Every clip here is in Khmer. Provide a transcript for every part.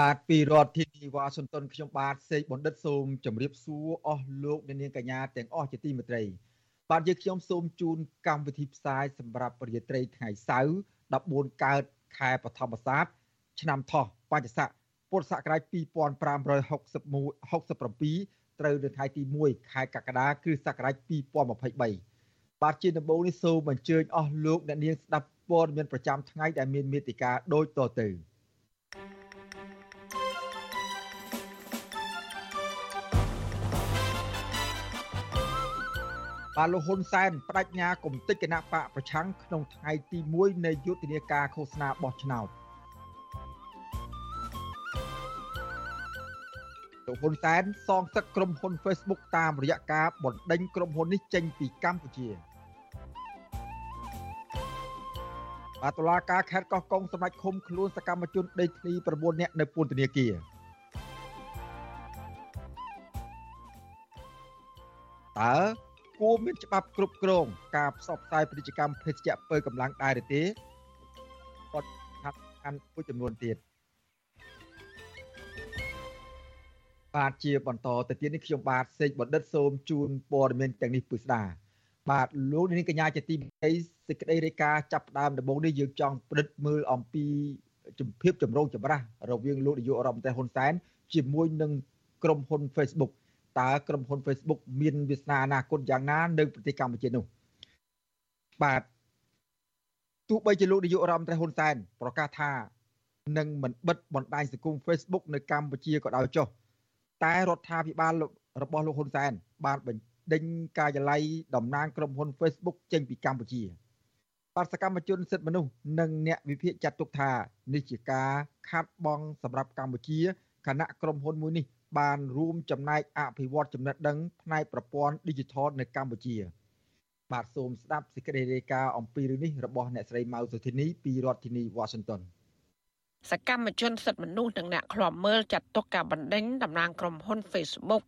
បាទពីរដ្ឋធានីវ៉ាស៊ីនតោនខ្ញុំបាទសេកបណ្ឌិតសូមជម្រាបសួរអស់លោកអ្នកនាងកញ្ញាទាំងអស់ជាទីមេត្រី បាទយើងខ្ញុំសូមជូនកម្មវិធីផ្សាយសម្រាប់រាត្រីថ្ងៃសៅរ៍14កើតខែបឋមសាទឆ្នាំថោះបច្ចស័កពុទ្ធសករាជ2567ត្រូវនៅថ្ងៃទី1ខែកក្កដាគ្រិស្តសករាជ2023បាទជាដំបូងនេះសូមអញ្ជើញអស់លោកអ្នកនាងស្ដាប់ព័ត៌មានប្រចាំថ្ងៃដែលមានមេតិការដូចតទៅ បាទលោកហ៊ុនសែនបដិញ្ញាគំតិចគណៈបកប្រឆាំងក្នុងថ្ងៃទី1នៃយុទ្ធនាការឃោសនាបោះឆ្នោតលោកហ៊ុនសែនសងសឹកក្រុមហ៊ុន Facebook តាមរយៈការបណ្ដេញក្រុមហ៊ុននេះចេញពីកម្ពុជាបាទតុលាការខេត្តកោះកុងសម្រេចឃុំខ្លួនសកម្មជនដេកធ្លី9នាក់នៅពន្ធនាគារតើ គួរមានច្បាប់គ្រប់គ្រងការផ្សព្វផ្សាយពាណិជ្ជកម្មភេសជ្ជៈពើកម្លាំងដែរទេគាត់ថាកាន់មួយចំនួនទៀតបាទជាបន្តទៅទៀតនេះខ្ញុំបាទសេកបណ្ឌិតសូមជូនព័ត៌មានទាំងនេះពិស្ដាបាទលោកនាងកញ្ញាជាទីមេត្រីសេចក្តីរាយការណ៍ចាប់ផ្ដើមដំបូងនេះយើងចង់ពិនិត្យមើលអំពីជំភាពចម្រូងចម្រាសរវាងលោកនាយករដ្ឋមន្ត្រីហ៊ុនសែនជាមួយនឹងក្រុមហ៊ុន Facebook តើក្រុមហ៊ុន Facebook មានវាសនាអនាគតយ៉ាងណានៅប្រទេសកម្ពុជានោះបាទទោះបីជាលោកនាយករដ្ឋមន្ត្រីហ៊ុនសែនប្រកាសថានឹងមិនបិទបណ្ដាញសង្គម Facebook នៅកម្ពុជាក៏ដោយចុះតែរដ្ឋាភិបាលរបស់លោកហ៊ុនសែនបានបញ្ដេញការិយាល័យតំណាងក្រុមហ៊ុន Facebook ចេញពីកម្ពុជាបាទសកម្មជនសិទ្ធិមនុស្សនិងអ្នកវិភាគចាត់ទុកថានេះជាការខាត់បងសម្រាប់កម្ពុជាគណៈក្រុមហ៊ុនមួយនេះ បានរួមចំណែកអភិវឌ្ឍចំណេះដឹងផ្នែកប្រព័ន្ធ Digital នៅកម្ពុជា បាទសូមស្ដាប់សេចក្តីរាយការណ៍អំពីរឿងនេះរបស់អ្នកស្រីម៉ៅសុធីនីពីរដ្ឋធានី Washington សកម្មជនសិទ្ធិមនុស្សនិងអ្នកឃ្លាំមើលចាត់ទុកការបណ្ដេញតំណាងក្រុមហ៊ុន Facebook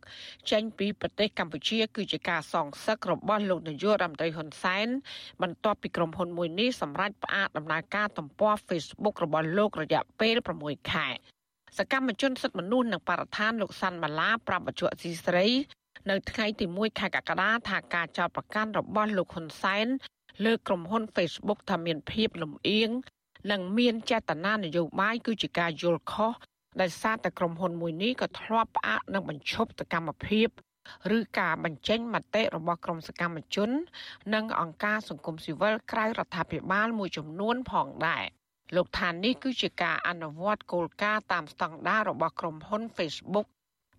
ចេញពីប្រទេសកម្ពុជាគឺជាការសងសឹករបស់លោកនាយករដ្ឋមន្ត្រីហ៊ុនសែនបន្ទាប់ពីក្រុមហ៊ុនមួយនេះសម្រេចផ្អាកដំណើរការទំព័រ Facebook របស់លោករយៈពេល6ខែ សកម្មជនសិទ្ធិមនុស្សនិងបរិស្ថានលោកសាន់ម៉ាឡាប្រាប់បច្ចុប្បន្នស៊ីស្រី នៅថ្ងៃទី1ខែកក្កដាថាការចោទប្រកាន់របស់លោកហ៊ុនសែនលើក្រុមហ៊ុន Facebook ថាមានភាពលំអៀងនិងមានចេតនានយោបាយគឺជាការយល់ខុសដែលសារតែក្រុមហ៊ុនមួយនេះក៏ធ្លាប់ផ្អាកនឹងបញ្ឈប់សកម្មភាពឬការបញ្ចេញមតិរបស់ក្រុមសកម្មជន និងអង្គការសង្គមស៊ីវិលក្រៅរដ្ឋាភិបាលមួយចំនួនផងដែរ លោកថានេះគឺជាការអនុវត្តគោលការណ៍តាមស្តង់ដាររបស់ក្រុមហ៊ុន Facebook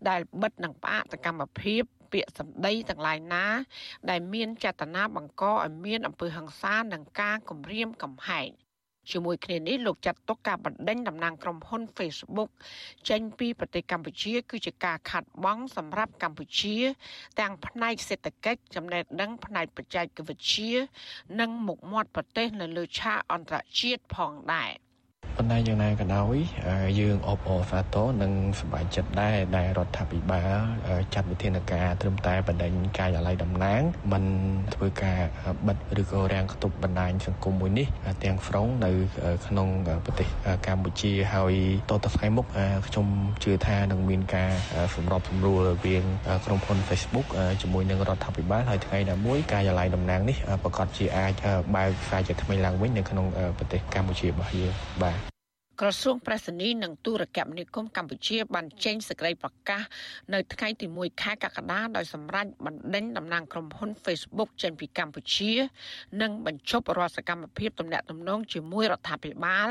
ដែលបិទនិងផ្អាកសកម្មភាពពាក្យសម្ដីទាំងឡាយណា ដែលមានចេតនាបង្កឲ្យមានអំពើហិង្សានិងការគំរាមកំហែង ជាមួយគ្នានេះលោកចាត់ទុកការបណ្ដេញតំណាងក្រុមហ៊ុន Facebook ចេញពីប្រទេសកម្ពុជា គឺជាការខាត់បងសម្រាប់កម្ពុជា ទាំងផ្នែកសេដ្ឋកិច្ចចំណេះដឹងផ្នែកបច្ចេកវិទ្យានិងមុខមាត់ប្រទេសនៅលើឆាកអន្តរជាតិផងដែរ។ ប៉ុន្តែយ៉ាងណាក៏ដោយយើងអបអរសាទរនិងសប្បាយចិត្តដែរដែលរដ្ឋាភិបាលចាត់វិធានការត្រឹមតែបណ្ដេញកាយអាល័យតំណាងមិនធ្វើការបិទឬក៏រាំងខ្ទប់បណ្ដាញសង្គមមួយនេះទាំងស្រុងនៅក្នុងប្រទេសកម្ពុជាហើយតទៅថ្ងៃមុខខ្ញុំជឿថានឹងមានការសម្របសម្រួលរវាងក្រុមហ៊ុន Facebook ជាមួយនឹងរដ្ឋាភិបាលហើយថ្ងៃណាមួយកាយអាល័យតំណាងនេះប្រកាសជាអាចបើកខ្សែជាថ្មីឡើងវិញនៅក្នុងប្រទេសកម្ពុជារបស់យើងបាទ ក្រសួងប្រៃសណីនិងទូរគមនាគមន៍កម្ពុជាបានចេញសេចក្តីប្រកាសនៅថ្ងៃទី1ខែកក្កដាដោយសម្រេចបណ្ដេញតំណាងក្រុមហ៊ុន Facebook ចេញពីកម្ពុជា និងបញ្ឈប់រាល់សកម្មភាពទំនាក់ទំនងជាមួយរដ្ឋាភិបាល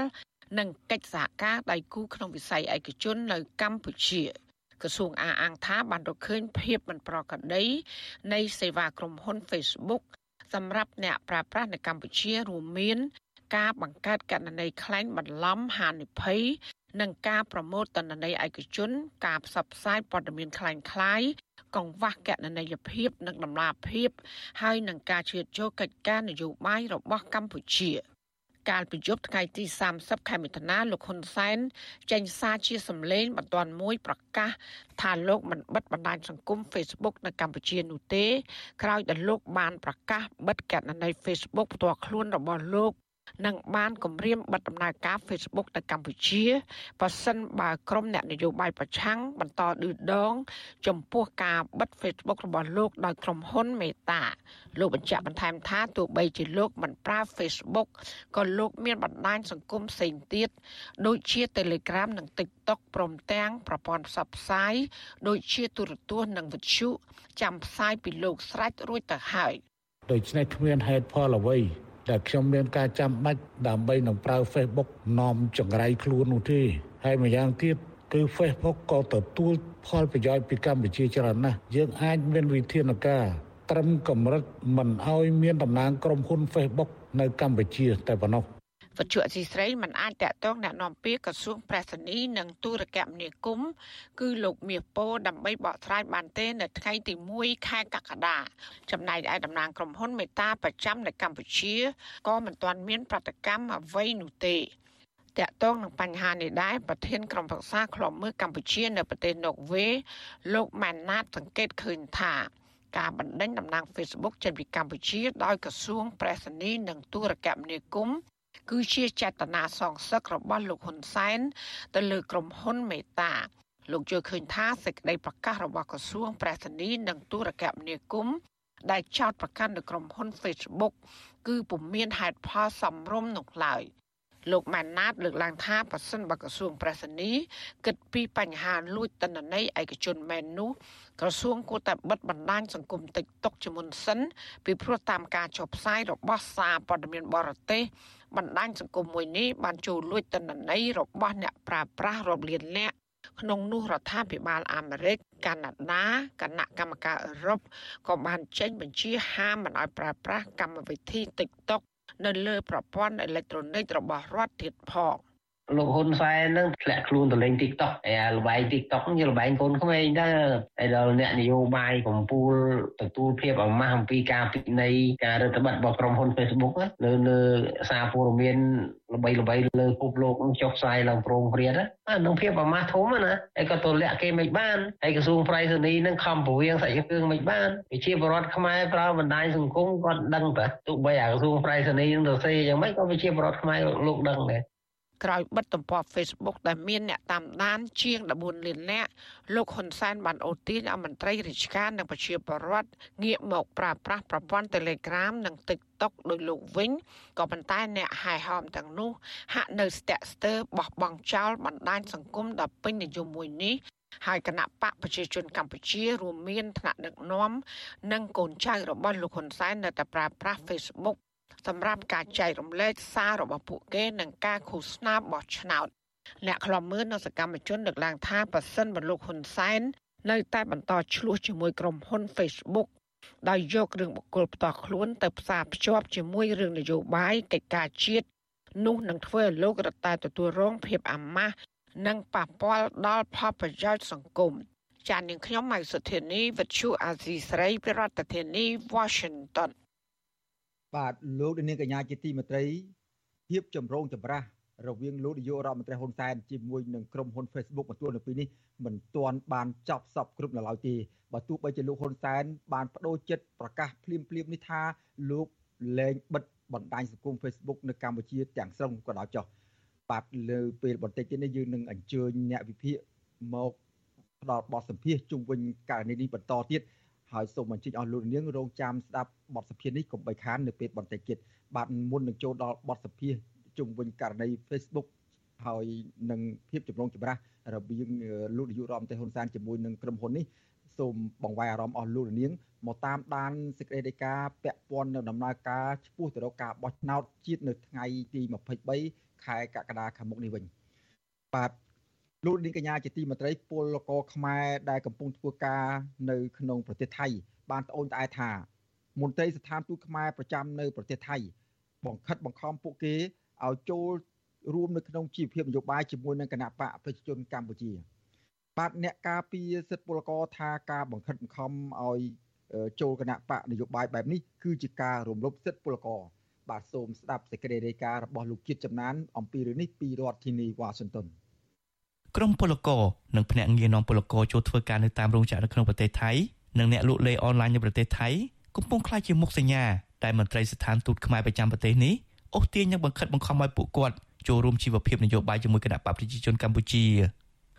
និងកិច្ចសហការដៃគូក្នុងវិស័យឯកជននៅកម្ពុជាក្រសួងអាអាងថាបានរកឃើញភាពមិនប្រក្រតីនៃសេវាក្រុមហ៊ុន Facebook សម្រាប់អ្នកប្រើប្រាស់នៅកម្ពុជារួមមាន ការបង្កើតកណន័យខ្លែងបន្លំហានិភ័យនិងការប្រមូលតនន័យឯកជន ការផ្សព្វផ្សាយព័ត៌មានខ្លាំងខ្លាយកង្វះកណន័យភាពនិងតម្លាភាព ហើយនឹងការជ្រៀតចូលកិច្ចការនយោបាយរបស់កម្ពុជាកាលពីយប់ថ្ងៃទី30ខែមិថុនាលោកហ៊ុនសែនចេញសារជាសម្លេងបន្ទាន់មួយប្រកាស ថាលោកមិនបិទបណ្ដាញសង្គម Facebook នៅកម្ពុជានោះទេ ក្រោយដែលលោកបានប្រកាសបិទកណន័យ Facebook ផ្ទាល់ខ្លួនរបស់លោក និងបានគម្រាមបិទដំណើរការ Facebook នៅកម្ពុជាបើសិនបើក្រុមអ្នកនយោបាយប្រឆាំងបន្តឌឺដង ចំពោះការបិទ Facebook របស់លោកដោយក្រុមហ៊ុនមេតាលោកបញ្ជាក់បន្ថែមថាទោះបីជាលោកមិនប្រើ Facebook ក៏លោកមានបណ្ដាញសង្គមផ្សេងទៀតដូចជា Telegram និង TikTok ព្រមទាំងប្រព័ន្ធផ្សព្វផ្សាយដូចជាទូរទស្សន៍និងវិទ្យុចាំផ្សាយពីលោកស្រេចរួចទៅហើយដូច្នេះគ្មានហេតុផលអ្វី ដែលខ្ញុំមានការចាំបាច់ដើម្បីនឹងប្រើ Facebook នាំចង្រៃខ្លួននោះទេហើយម្យ៉ាងទៀតគឺ Facebook ក៏ទទួលផលប្រយោជន៍ពីកម្ពុជាច្រើនណាស់យើងអាចមានវិធានការត្រឹមកម្រិតមិនឲ្យមានតំណាងក្រុមហ៊ុន Facebook នៅកម្ពុជាតែប៉ុណ្ណោះ វត្ថុអសីស្រីមិនអាចតាក់ទងអ្នកនាំពាក្យក្រសួងប្រៃសណីនិងទូរគមនាគមន៍គឺលោកមាសពោដើម្បីបកស្រាយបានទេ នៅថ្ងៃទី1ខែកក្កដាចំណែកឯតំណាងក្រុមហ៊ុនមេតាប្រចាំនៅកម្ពុជាក៏មិនទាន់មានប្រតិកម្មអ្វីនោះទេតកតងនឹងបញ្ហានេះដែរប្រធានក្រុមប្រឹក្សាខ្លំមើលកម្ពុជានៅប្រទេសណូវេលោកម៉ាណាតសង្កេតឃើញថាការបណ្ដេញតំណែង Facebook ចេញពីកម្ពុជាដោយក្រសួងប្រៃសណីនិងទូរគមនាគមន៍ គឺជាចេតនាសងសឹករបស់លោកហ៊ុនសែនទៅលើក្រុមហ៊ុនមេតាលោកជឿឃើញថាសេចក្តីប្រកាសរបស់ក្រសួងប្រៃសណីនិងទូរគមនាគមន៍ដែលចោទប្រកាន់លើក្រុមហ៊ុន Facebook គឺពុំមានហេតុផលសមរម្យនោះឡើយលោកម៉ាណាតលើកឡើងថាប្រសិនបើក្រសួងប្រៃសណីគិតពីបញ្ហាលួចតនន័យឯកជនមែននោះក្រសួងគួរតែបិទបណ្ដាញសង្គម TikTok ជាមុនសិនពីព្រោះតាមការចុះផ្សាយរបស់សារព័ត៌មានបរទេស បណ្ដាញសង្គមមួយនេះបានចូលលួចទិន្នន័យរបស់អ្នកប្រើប្រាស់រាប់លាននាក់ក្នុងនោះរដ្ឋាភិបាលអាមេរិកកាណាដាគណៈកម្មការអឺរ៉ុបក៏បានចេញបញ្ជាហាមមិនឲ្យប្រើប្រាស់កម្មវិធី TikTok នៅលើប្រព័ន្ធអេឡិចត្រូនិករបស់រដ្ឋទៀតផង លោកហ៊ុនសែននឹងធ្លាក់ខ្លួនទៅលេង TikTok ហើយល្បែង TikTok ជាល្បែងកូនក្មេងដែរហើយដល់អ្នកនយោបាយកំពូលទទួលភាពអាម៉ាស់អំពីការពិន័យការរដ្ឋបတ်របស់ក្រុមហ៊ុន Facebook លើលើសារព័ត៌មានល្បីល្បីលើពិភពលោកនឹងចុះផ្សាយឡើងប្រងព្រាតអានឹងភាពអាម៉ាស់ធំណាហើយក៏ទម្លាក់គេមិនបានហើយក្រសួងប្រៃសណីនឹងខំពវៀងសាច់គ្រឿងមិនបានវិជាបរដ្ឋខ្មែរប្រើបណ្ដាញសង្គមគាត់ដឹងតើទោះបីអាក្រសួងប្រៃសណីនឹងទៅសេយ៉ាងម៉េចក៏វិជាបរដ្ឋខ្មែរលោកដឹងដែរ ក្រោយបិទទំព័រ Facebook ដែលមានអ្នកតាមដានជាង14លាននាក់លោកហ៊ុនសែនបានអូសទាញអមន្ត្រីរាជការនិងប្រជាពលរដ្ឋងាកមកប្រើប្រាស់ប្រព័ន្ធ Telegram និង TikTok ដោយលោកវិញក៏ប៉ុន្តែអ្នកហាយហោមទាំងនោះហាក់នៅស្ទាក់ស្ទើរបោះបង់ចោលបណ្ដាញសង្គមដ៏ពេញនិយមមួយនេះហើយគណៈបកប្រជាជនកម្ពុជារួមមានថ្នាក់ដឹកនាំនិងកូនចៅរបស់លោកហ៊ុនសែននៅតែប្រើប្រាស់ Facebook សម្រាប់ការចែករំលែកសាររបស់ពួកគេនិងការឃោសនាបោះឆ្នោតអ្នកខ្លំមើលនៅសកម្មជនលើកឡើងថាប៉ះសិនបលោកហ៊ុនសែននៅតែបន្តឆ្លោះជាមួយក្រុមហ៊ុន Facebook ដោយយករឿងបុគ្គលផ្ទាល់ខ្លួនទៅផ្សារភ្ជាប់ជាមួយរឿងនយោបាយកិច្ចការជាតិនោះនឹងធ្វើឲ្យលោករតែទទួលរងភាពអាម៉ាស់និងប៉ះពាល់ដល់ផលប្រយោជន៍សង្គមចាននាងខ្ញុំម៉ៃសុធានីវិទ្យុអាស៊ីស្រីប្រធានាធិបតី Washington បាទលោកនាងកញ្ញាជាទីមេត្រីភាពចម្រូងចម្រាសរវាងលោកនាយករដ្ឋមន្ត្រីហ៊ុនសែនជាមួយនឹងក្រុមហ៊ុន Facebook បន្ទួលនៅពេលនេះមិនទាន់បានចប់សពគ្រប់នៅឡើយទេបើទោះបីជាលោកហ៊ុនសែនបានបដូរចិត្តប្រកាសភ្លាមភ្លាមនេះថាលោកលែងបិទបណ្ដាញសង្គម Facebook នៅកម្ពុជាទាំងស្រុងក៏ដោយចុះបាទលើពេលបន្តិចទៀតនេះយើងនឹងអញ្ជើញអ្នកវិភាគមកផ្ដល់បទសម្ភាសជុំវិញករណីនេះបន្តទៀត ហើយសូមអញ្ជើញអស់លោកនាងរងចាំស្ដាប់បទសភានេះកុំបីខាននៅពេលបន្តិចទៀតបាទមុននឹងចូលដល់បទសភាជុំវិញករណី Facebook ហើយនឹងភាពចម្រូងចម្រាសរវាងលោកនាយករដ្ឋមន្ត្រីហ៊ុនសែនជាមួយនឹងក្រុមហ៊ុននេះសូមបង្វែរអារម្មណ៍អស់លោកនាងមកតាមដានសេចក្តីរាយការណ៍ពាក់ព័ន្ធនឹងដំណើរការឆ្ពោះទៅរកការបោះឆ្នោតជាតិនៅថ្ងៃទី23ខែកក្កដាខាងមុខនេះវិញបាទ លោកនាងកញ្ញាជាទីមេត្រីពលករខ្មែរដែលកំពុងធ្វើការនៅក្នុងប្រទេសថៃ បានត្អូញត្អែថាមន្ត្រីស្ថានទូតខ្មែរប្រចាំនៅប្រទេសថៃ បង្ខិតបង្ខំពួកគេឲ្យចូលរួមនៅក្នុងជីវភាពនយោបាយជាមួយនឹងគណៈបកប្រជាជនកម្ពុជា បាទអ្នកការពារសិទ្ធិពលករថាការបង្ខិតបង្ខំឲ្យចូលគណៈបកនយោបាយបែបនេះគឺជាការរំលោភសិទ្ធិពលករបាទសូមស្ដាប់សេចក្តីរាយការណ៍របស់លោកជាតិចំណានអំពីរឿងនេះពីរដ្ឋធានីវ៉ាស៊ីនតោន ក្រុមពលករនិងភ្នាក់ងារនាំពលករចូលធ្វើការនៅតាមរោងចក្រនៅក្នុងប្រទេសថៃនិងអ្នកលក់លេអនឡាញនៅប្រទេសថៃកំពុងខ្លាចជាមុខសញ្ញាដែលមន្ត្រីស្ថានទូតខ្មែរប្រចាំប្រទេសនេះអូសទាញនិងបង្ខិតបង្ខំឲ្យពួកគាត់ចូលរួមជីវភាពនយោបាយជាមួយគណៈបកប្រជាជនកម្ពុជា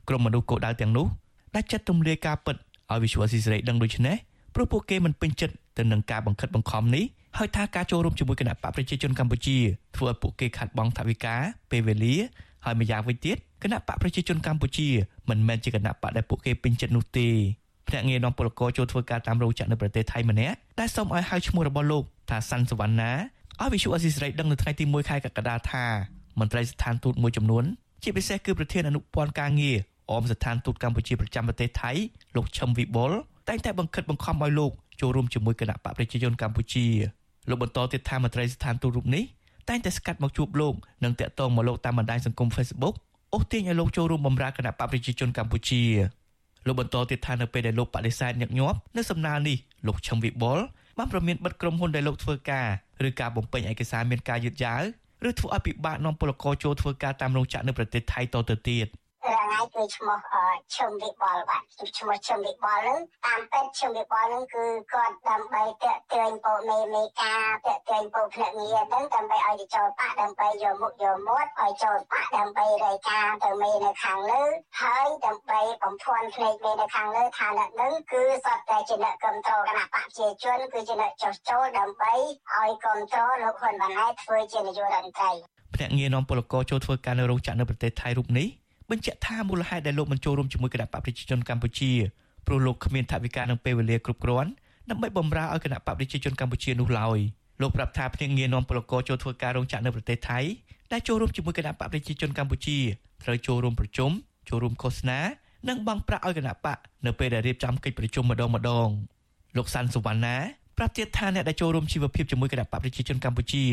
ក្រុមមនុស្សកោដៅទាំងនោះដាច់ចិត្តទម្លាយការពិតឲ្យវិសុវអស៊ីសេរីដឹងដូច្នេះព្រោះពួកគេមិនពេញចិត្តទៅនឹងការបង្ខិតបង្ខំនេះហើយថាការចូលរួមជាមួយគណៈបកប្រជាជនកម្ពុជាធ្វើឲ្យពួកគេខាត់បងថវិកាពេលវេលា ហើយម្យ៉ាងវិញទៀតគណៈបកប្រជាជនកម្ពុជាមិនមែនជាគណៈបកដែលពួកគេពេញចិត្តនោះទេភ្នាក់ងារនាំពលករចូលធ្វើការតាមរោងចក្រនៅប្រទេសថៃម្នាក់ដែលសូមឲ្យហៅឈ្មោះរបស់លោកថាសាន់សវណ្ណាឲ្យវិសុអស៊ីសេរីដឹងនៅថ្ងៃទី1ខែកក្កដាថាមន្ត្រីស្ថានទូតមួយចំនួនជាពិសេសគឺប្រធានអនុព័ន្ធការងារអមស្ថានទូតកម្ពុជាប្រចាំប្រទេសថៃលោកឈឹមវិបុលតែងតែបង្ខិតបង្ខំឲ្យលោកចូលរួមជាមួយគណៈបកប្រជាជនកម្ពុជាលោកបន្តទៀតថាមន្ត្រីស្ថានទូតរូបនេះ តែងតែស្កាត់មកជួបលោកនិងតាក់ទងមកលោកតាមបណ្ដាញសង្គម Facebook អូសទាញឲ្យលោកចូលរួមបម្រើគណៈបកប្រជាជនកម្ពុជាលោកបន្តទៀតថានៅពេលដែលលោកបដិសេធញឹកញាប់នៅសំណើនេះលោកឈឹមវិបុលបានប្រមានបិទក្រុមហ៊ុនដែលលោកធ្វើការឬការបំពេញឯកសារមានការយឺតយ៉ាវឬធ្វើឲ្យពិបាកនាំពលករចូលធ្វើការតាមរោងចក្រនៅប្រទេសថៃតទៅទៀត។ រងៃគឺឈ្មោះឈឹមវិបលបាទឈ្មោះឈឹមវិបលហ្នឹងតាមពិតឈឹមវិបលហ្នឹងគឺគាត់ដើម្បីតាក់ទាញពោមេមេការតាក់ទាញពោភ្នាក់ងារហ្នឹងដើម្បីឲ្យទៅចូលបាក់ដើម្បីយកមុខយកមាត់ឲ្យចូលបាក់ដើម្បីរាយការណ៍ទៅមេនៅខាងលើហើយដើម្បីបំភាន់ភ្នែកមេនៅខាងលើថាអ្នកហ្នឹងគឺសតតែជាអ្នកគ្រប់គ្រងគណៈបកប្រជាជនគឺជាអ្នកចោះចូលដើម្បីឲ្យគ្រប់គ្រងលោកហ៊ុនម៉ាណែតធ្វើជានាយករដ្ឋមន្ត្រីភ្នាក់ងារនាំពលករចូលធ្វើការនៅរោងចក្រនៅប្រទេសថៃរូបនេះ បញ្ជាក់ថាមូលហេតុដែលលោកមិនចូលរួមជាមួយគណៈបកប្រជាជនកម្ពុជាព្រោះលោកគ្មានថវិកានិងពេលវេលាគ្រប់គ្រាន់ដើម្បីបម្រើឲ្យគណៈបកប្រជាជនកម្ពុជានោះឡើយលោកប្រាប់ថាភ្នាក់ងារនាំពលករចូលធ្វើការរោងចក្រនៅប្រទេសថៃដែលចូលរួមជាមួយគណៈបកប្រជាជនកម្ពុជាត្រូវចូលរួមប្រជុំចូលរួមឃោសនានិងបង់ប្រាក់ឲ្យគណៈបកនៅពេលដែលរៀបចំកិច្ចប្រជុំម្ដងម្ដងលោកសាន់សុវណ្ណាប្រាប់ទៀតថាអ្នកដែលចូលរួមជីវភាពជាមួយគណៈបកប្រជាជនកម្ពុជា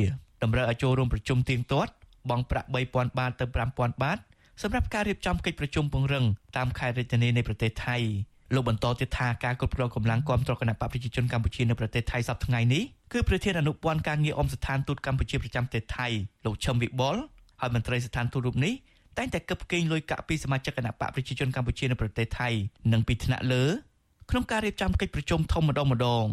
តម្រូវឲ្យចូលរួមប្រជុំទៀងទាត់បង់ប្រាក់3000បាតទៅ5000បាត សម្រាប់ការរៀបចំកិច្ចប្រជុំពង្រឹងតាមខេត្តរាជធានីនៃប្រទេសថៃលោកបន្តទៀតថាការគ្រប់គ្រងកម្លាំងគាំទ្រគណៈបកប្រជាជនកម្ពុជានៅប្រទេសថៃសប្តាហ៍ថ្ងៃនេះគឺប្រធានអនុព័ន្ធការងារអមស្ថានទូតកម្ពុជាប្រចាំប្រទេសថៃលោកឈឹមវិបុលហើយមន្ត្រីស្ថានទូតរូបនេះតែងតែកឹបកេងលុយកាក់ពីសមាជិកគណៈបកប្រជាជនកម្ពុជានៅប្រទេសថៃនិងពីថ្នាក់លើក្នុងការរៀបចំកិច្ចប្រជុំធំម្ដងម្ដង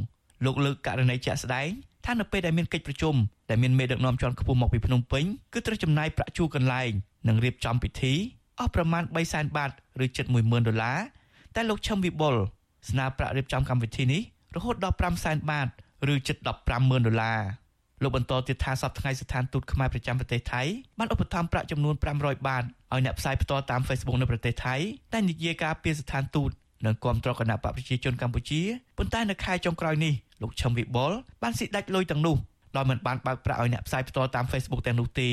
លោកលើកករណីជាក់ស្ដែងថានៅពេលដែលមានកិច្ចប្រជុំដែលមានមេដឹកនាំជាន់ខ្ពស់មកពីភ្នំពេញគឺត្រូវចំណាយប្រាក់ជួលកន្លែង និងរៀបចំពិធីអស់ប្រមាណ3សែនបាតឬជិត10000ដុល្លារតែលោកឈឹមវិបុលស្នើប្រាក់រៀបចំកម្មវិធីនេះរហូតដល់5សែនបាតឬជិត150,000ដុល្លារលោកបន្តទៀតថាសប្តាហ៍ថ្ងៃស្ថានទូតខ្មែរប្រចាំប្រទេសថៃបានឧបត្ថម្ភប្រាក់ចំនួន500បាតឲ្យអ្នកផ្សាយផ្ទាល់តាម Facebook នៅប្រទេសថៃតែនិយាយការពីស្ថានទូតនិងគាំទ្រគណៈបកប្រជាជនកម្ពុជាប៉ុន្តែនៅខែចុងក្រោយនេះលោកឈឹមវិបុលបានស៊ីដាច់លុយទាំងនោះដោយមិនបានបើកប្រាក់ឲ្យអ្នកផ្សាយផ្ទាល់តាម Facebook ទាំងនោះទេ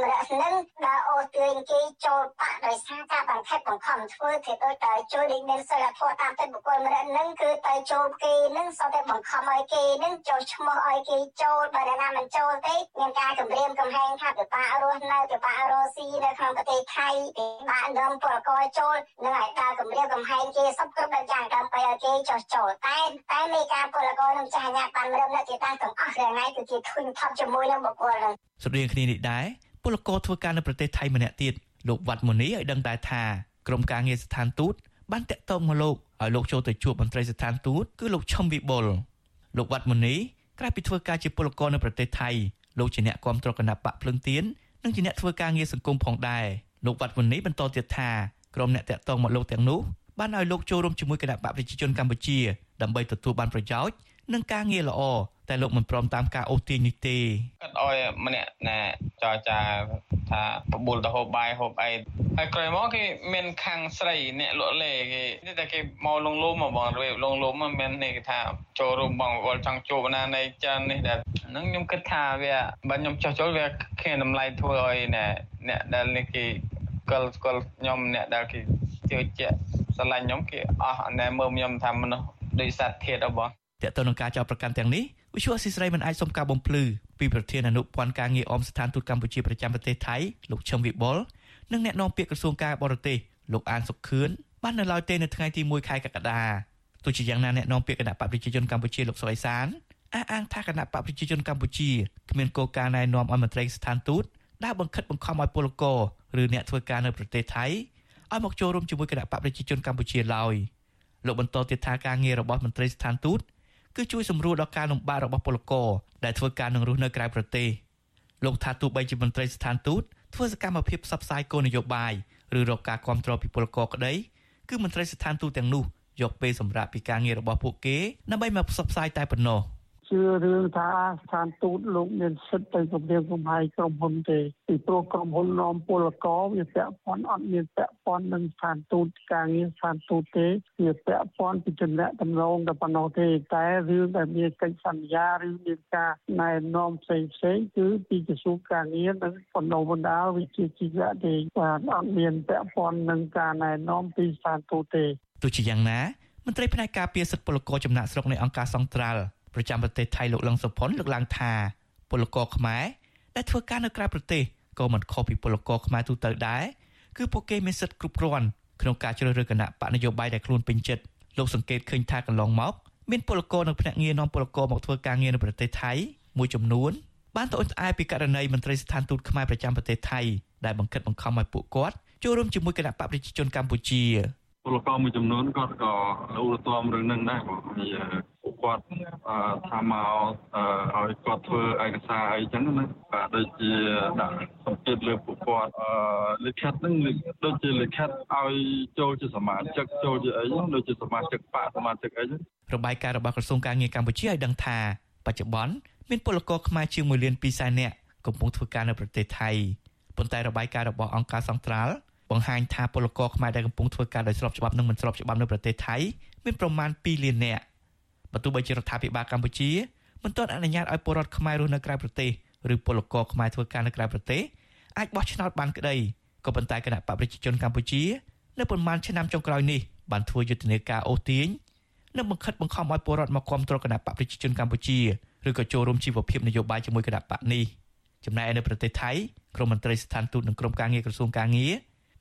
ពលម្នាក់នឹងដើរអូសទាញគេចូលបាក់ដោយសារការបង្ខិតបង្ខំធ្វើគេដូចតែជួយលេងមានសិលធម៌តាមទឹកបុគ្គលម្នាក់នឹងគឺទៅចូលគេនឹងសតែបង្ខំឲ្យគេនឹងចូលឈ្មោះឲ្យគេចូលបើណាមិនចូលទេមានការគម្រាមកំហែងថាពិបាករស់នៅពិបាករស់ស៊ីនៅក្នុងប្រទេសថៃពិបាកនាំពលករចូលនឹងឲ្យដើរគម្រាមកំហែងគេសពគ្រប់ដល់យ៉ាងដើម្បីឲ្យគេចោះចូលតែតែមេការពលករនឹងចាស់ញាបានរឹមនៅទីតាំងទាំងអស់រាល់ថ្ងៃគឺគេធុញថប់ជាមួយនឹងបុគ្គលនឹងស្រដៀងគ្នានេះដែរ ពលករធ្វើការនៅប្រទេសថៃម្នាក់ទៀតលោកវត្តមុនីឲ្យដឹងដែរថាក្រុមការងារស្ថានទូតបានតាក់ទងមកលោកឲ្យលោកចូលទៅជួបមន្ត្រីស្ថានទូតគឺលោកឈឹមវិបុលលោកវត្តមុនីក្រៅពីធ្វើការជាពលករនៅប្រទេសថៃលោកជាអ្នកគ្រប់គ្រងគណៈបកភ្លឹងទៀននិងជាអ្នកធ្វើការងារសង្គមផងដែរលោកវត្តមុនីបន្តទៀតថាក្រុមអ្នកតាក់ទងមកលោកទាំងនោះបានឲ្យលោកចូលរួមជាមួយគណៈបកប្រជាជនកម្ពុជាដើម្បីទទួលបានប្រយោជន៍និងការងារល្អ តែលោកមិនព្រមតាមការអូសទាញនេះទេគាត់ឲ្យម្នាក់ណាចរចាថាបបួលទៅហូបបាយហូបអីហើយក្រោយមកគេមានខាងស្រីអ្នកលក់លេគេនេះតែគេមកលងលុំមកបងរបៀបលងលុំមិនមែននេះគេថាចូលរួមបងវល់ចង់ជួបណានៃចាននេះដែលហ្នឹងខ្ញុំគិតថាវាបើខ្ញុំចោះចូលវាគ្មានតម្លៃធ្វើឲ្យអ្នកដែលនេះគេស្គាល់ស្គាល់ខ្ញុំអ្នកដែលគេជឿជាក់ស្រឡាញ់ខ្ញុំគេអស់ណែមើលខ្ញុំថាមនុស្សដូចសត្វធាតអបង តើតើនឹងការចោទប្រកាន់ទាំងនេះវិសុអសិស្រ័យមិនអាចសុំការបំភ្លឺពីប្រធានអនុព័ន្ធការងារអមស្ថានទូតកម្ពុជាប្រចាំប្រទេសថៃលោកឈឹមវិបុលនិងអ្នកនាំពាក្យក្រសួងការបរទេសលោកអានសុខឿនបាននៅឡើយទេនៅថ្ងៃទី1ខែកក្កដាទោះជាយ៉ាងណាអ្នកនាំពាក្យគណៈបកប្រជាជនកម្ពុជាលោកសុអេសានអះអាងថាគណៈបកប្រជាជនកម្ពុជាគ្មានគោលការណ៍ណែនាំឲ្យមន្ត្រីស្ថានទូតដែលបង្ខិតបង្ខំឲ្យពលករឬអ្នកធ្វើការនៅប្រទេសថៃឲ្យមកចូលរួមជាមួយគណៈបកប្រជាជនកម្ពុជាឡើយលោកបន្តទៀតថាការងាររបស់មន្ត្រីស្ថានទូត គឺជួយសម្រួលដល់ការលំបាករបស់ពលករដែលធ្វើការនឹងរស់នៅក្រៅប្រទេសលោកថាទោះបីជាមន្ត្រីស្ថានទូតធ្វើសកម្មភាពផ្សព្វផ្សាយគោលនយោបាយឬរកការគ្រប់គ្រងពីពលករក្តីគឺមន្ត្រីស្ថានទូតទាំងនោះយកពេលសម្រាប់ពីការងាររបស់ពួកគេដើម្បីមកផ្សព្វផ្សាយតែប៉ុណ្ណោះ។ ជឿរឿងថាស្ថានទូតលោកមានសិទ្ធិទៅគម្រាមកំហែងក្រុមហ៊ុនទេពីព្រោះក្រុមហ៊ុននាំពលករវាពាក់ព័ន្ធអត់មានពាក់ព័ន្ធនឹងស្ថានទូតការងារស្ថានទូតទេវាពាក់ព័ន្ធពីចំណៈតំណងតែប៉ុណ្ណោះទេតែរឿងដែលមានកិច្ចសន្យាឬមានការណែនាំផ្សេងផ្សេងគឺពីក្រសួងការងារនិងបណ្ដុំបណ្ដាលវិជ្ជាជីវៈទេបាទអត់មានពាក់ព័ន្ធនឹងការណែនាំពីស្ថានទូតទេទោះជាយ៉ាងណាមន្ត្រីផ្នែកការពារសិទ្ធិពលករចំណាក់ស្រុកនៃអង្គការសង្ត្រាល់ ប្រចាំប្រទេសថៃលោកលឹងសុផុនលើកឡើងថាពលករខ្មែរដែលធ្វើការនៅក្រៅប្រទេសក៏មិនខុសពីពលករខ្មែរទូទៅដែរគឺពួកគេមានសិទ្ធិគ្រប់គ្រាន់ក្នុងការជ្រើសរើសគណៈបកនយោបាយដែលខ្លួនពេញចិត្តលោកសង្កេតឃើញថាកន្លងមកមានពលករនៅភ្នាក់ងារនាំពលករមកធ្វើការងារនៅប្រទេសថៃមួយចំនួនបានត្អូញត្អែពីករណីមន្ត្រីស្ថានទូតខ្មែរប្រចាំប្រទេសថៃដែលបង្ខិតបង្ខំឲ្យពួកគាត់ចូលរួមជាមួយគណៈបកប្រជាជនកម្ពុជាពលករមួយចំនួនគាត់ក៏ឧលទាំរឿងនឹងដែរព្រោះពួក គាត់ថាមកឲ្យគាត់ធ្វើឯកសារអីចឹងណាបាទដូចជាដាក់សម្ពាធលើពួកគាត់លិខិតហ្នឹងដូចជាលិខិតឲ្យចូលជាសមាជិកចូលជាអីដូចជាសមាជិកបកសមាជិកអីចឹងរបាយការណ៍របស់ក្រសួងការងារកម្ពុជាឲ្យដឹងថាបច្ចុប្បន្នមានពលករខ្មែរជាង1លាន2សែននាក់កំពុងធ្វើការនៅប្រទេសថៃប៉ុន្តែរបាយការណ៍របស់អង្គការសង្ត្រាល់បង្ហាញថាពលករខ្មែរដែលកំពុងធ្វើការដោយស្របច្បាប់និងមិនស្របច្បាប់នៅប្រទេសថៃមានប្រមាណ2លាននាក់ បើទោះបីជារដ្ឋាភិបាលកម្ពុជាមិនទាន់អនុញ្ញាតឲ្យពលរដ្ឋខ្មែររស់នៅក្រៅប្រទេសឬពលករខ្មែរធ្វើការនៅក្រៅប្រទេសអាចបោះឆ្នោតបានក្តីក៏ប៉ុន្តែគណៈបកប្រជាជនកម្ពុជានៅប៉ុន្មានឆ្នាំចុងក្រោយនេះបានធ្វើយុទ្ធនាការអូសទាញនិងបង្ខិតបង្ខំឲ្យពលរដ្ឋមកគ្រប់គ្រងគណៈបកប្រជាជនកម្ពុជាឬក៏ចូលរួមជីវភាពនយោបាយជាមួយគណៈបកនេះចំណែកនៅប្រទេសថៃក្រមមន្ត្រីស្ថានទូតនិងក្រមការងារក្រសួងការងារ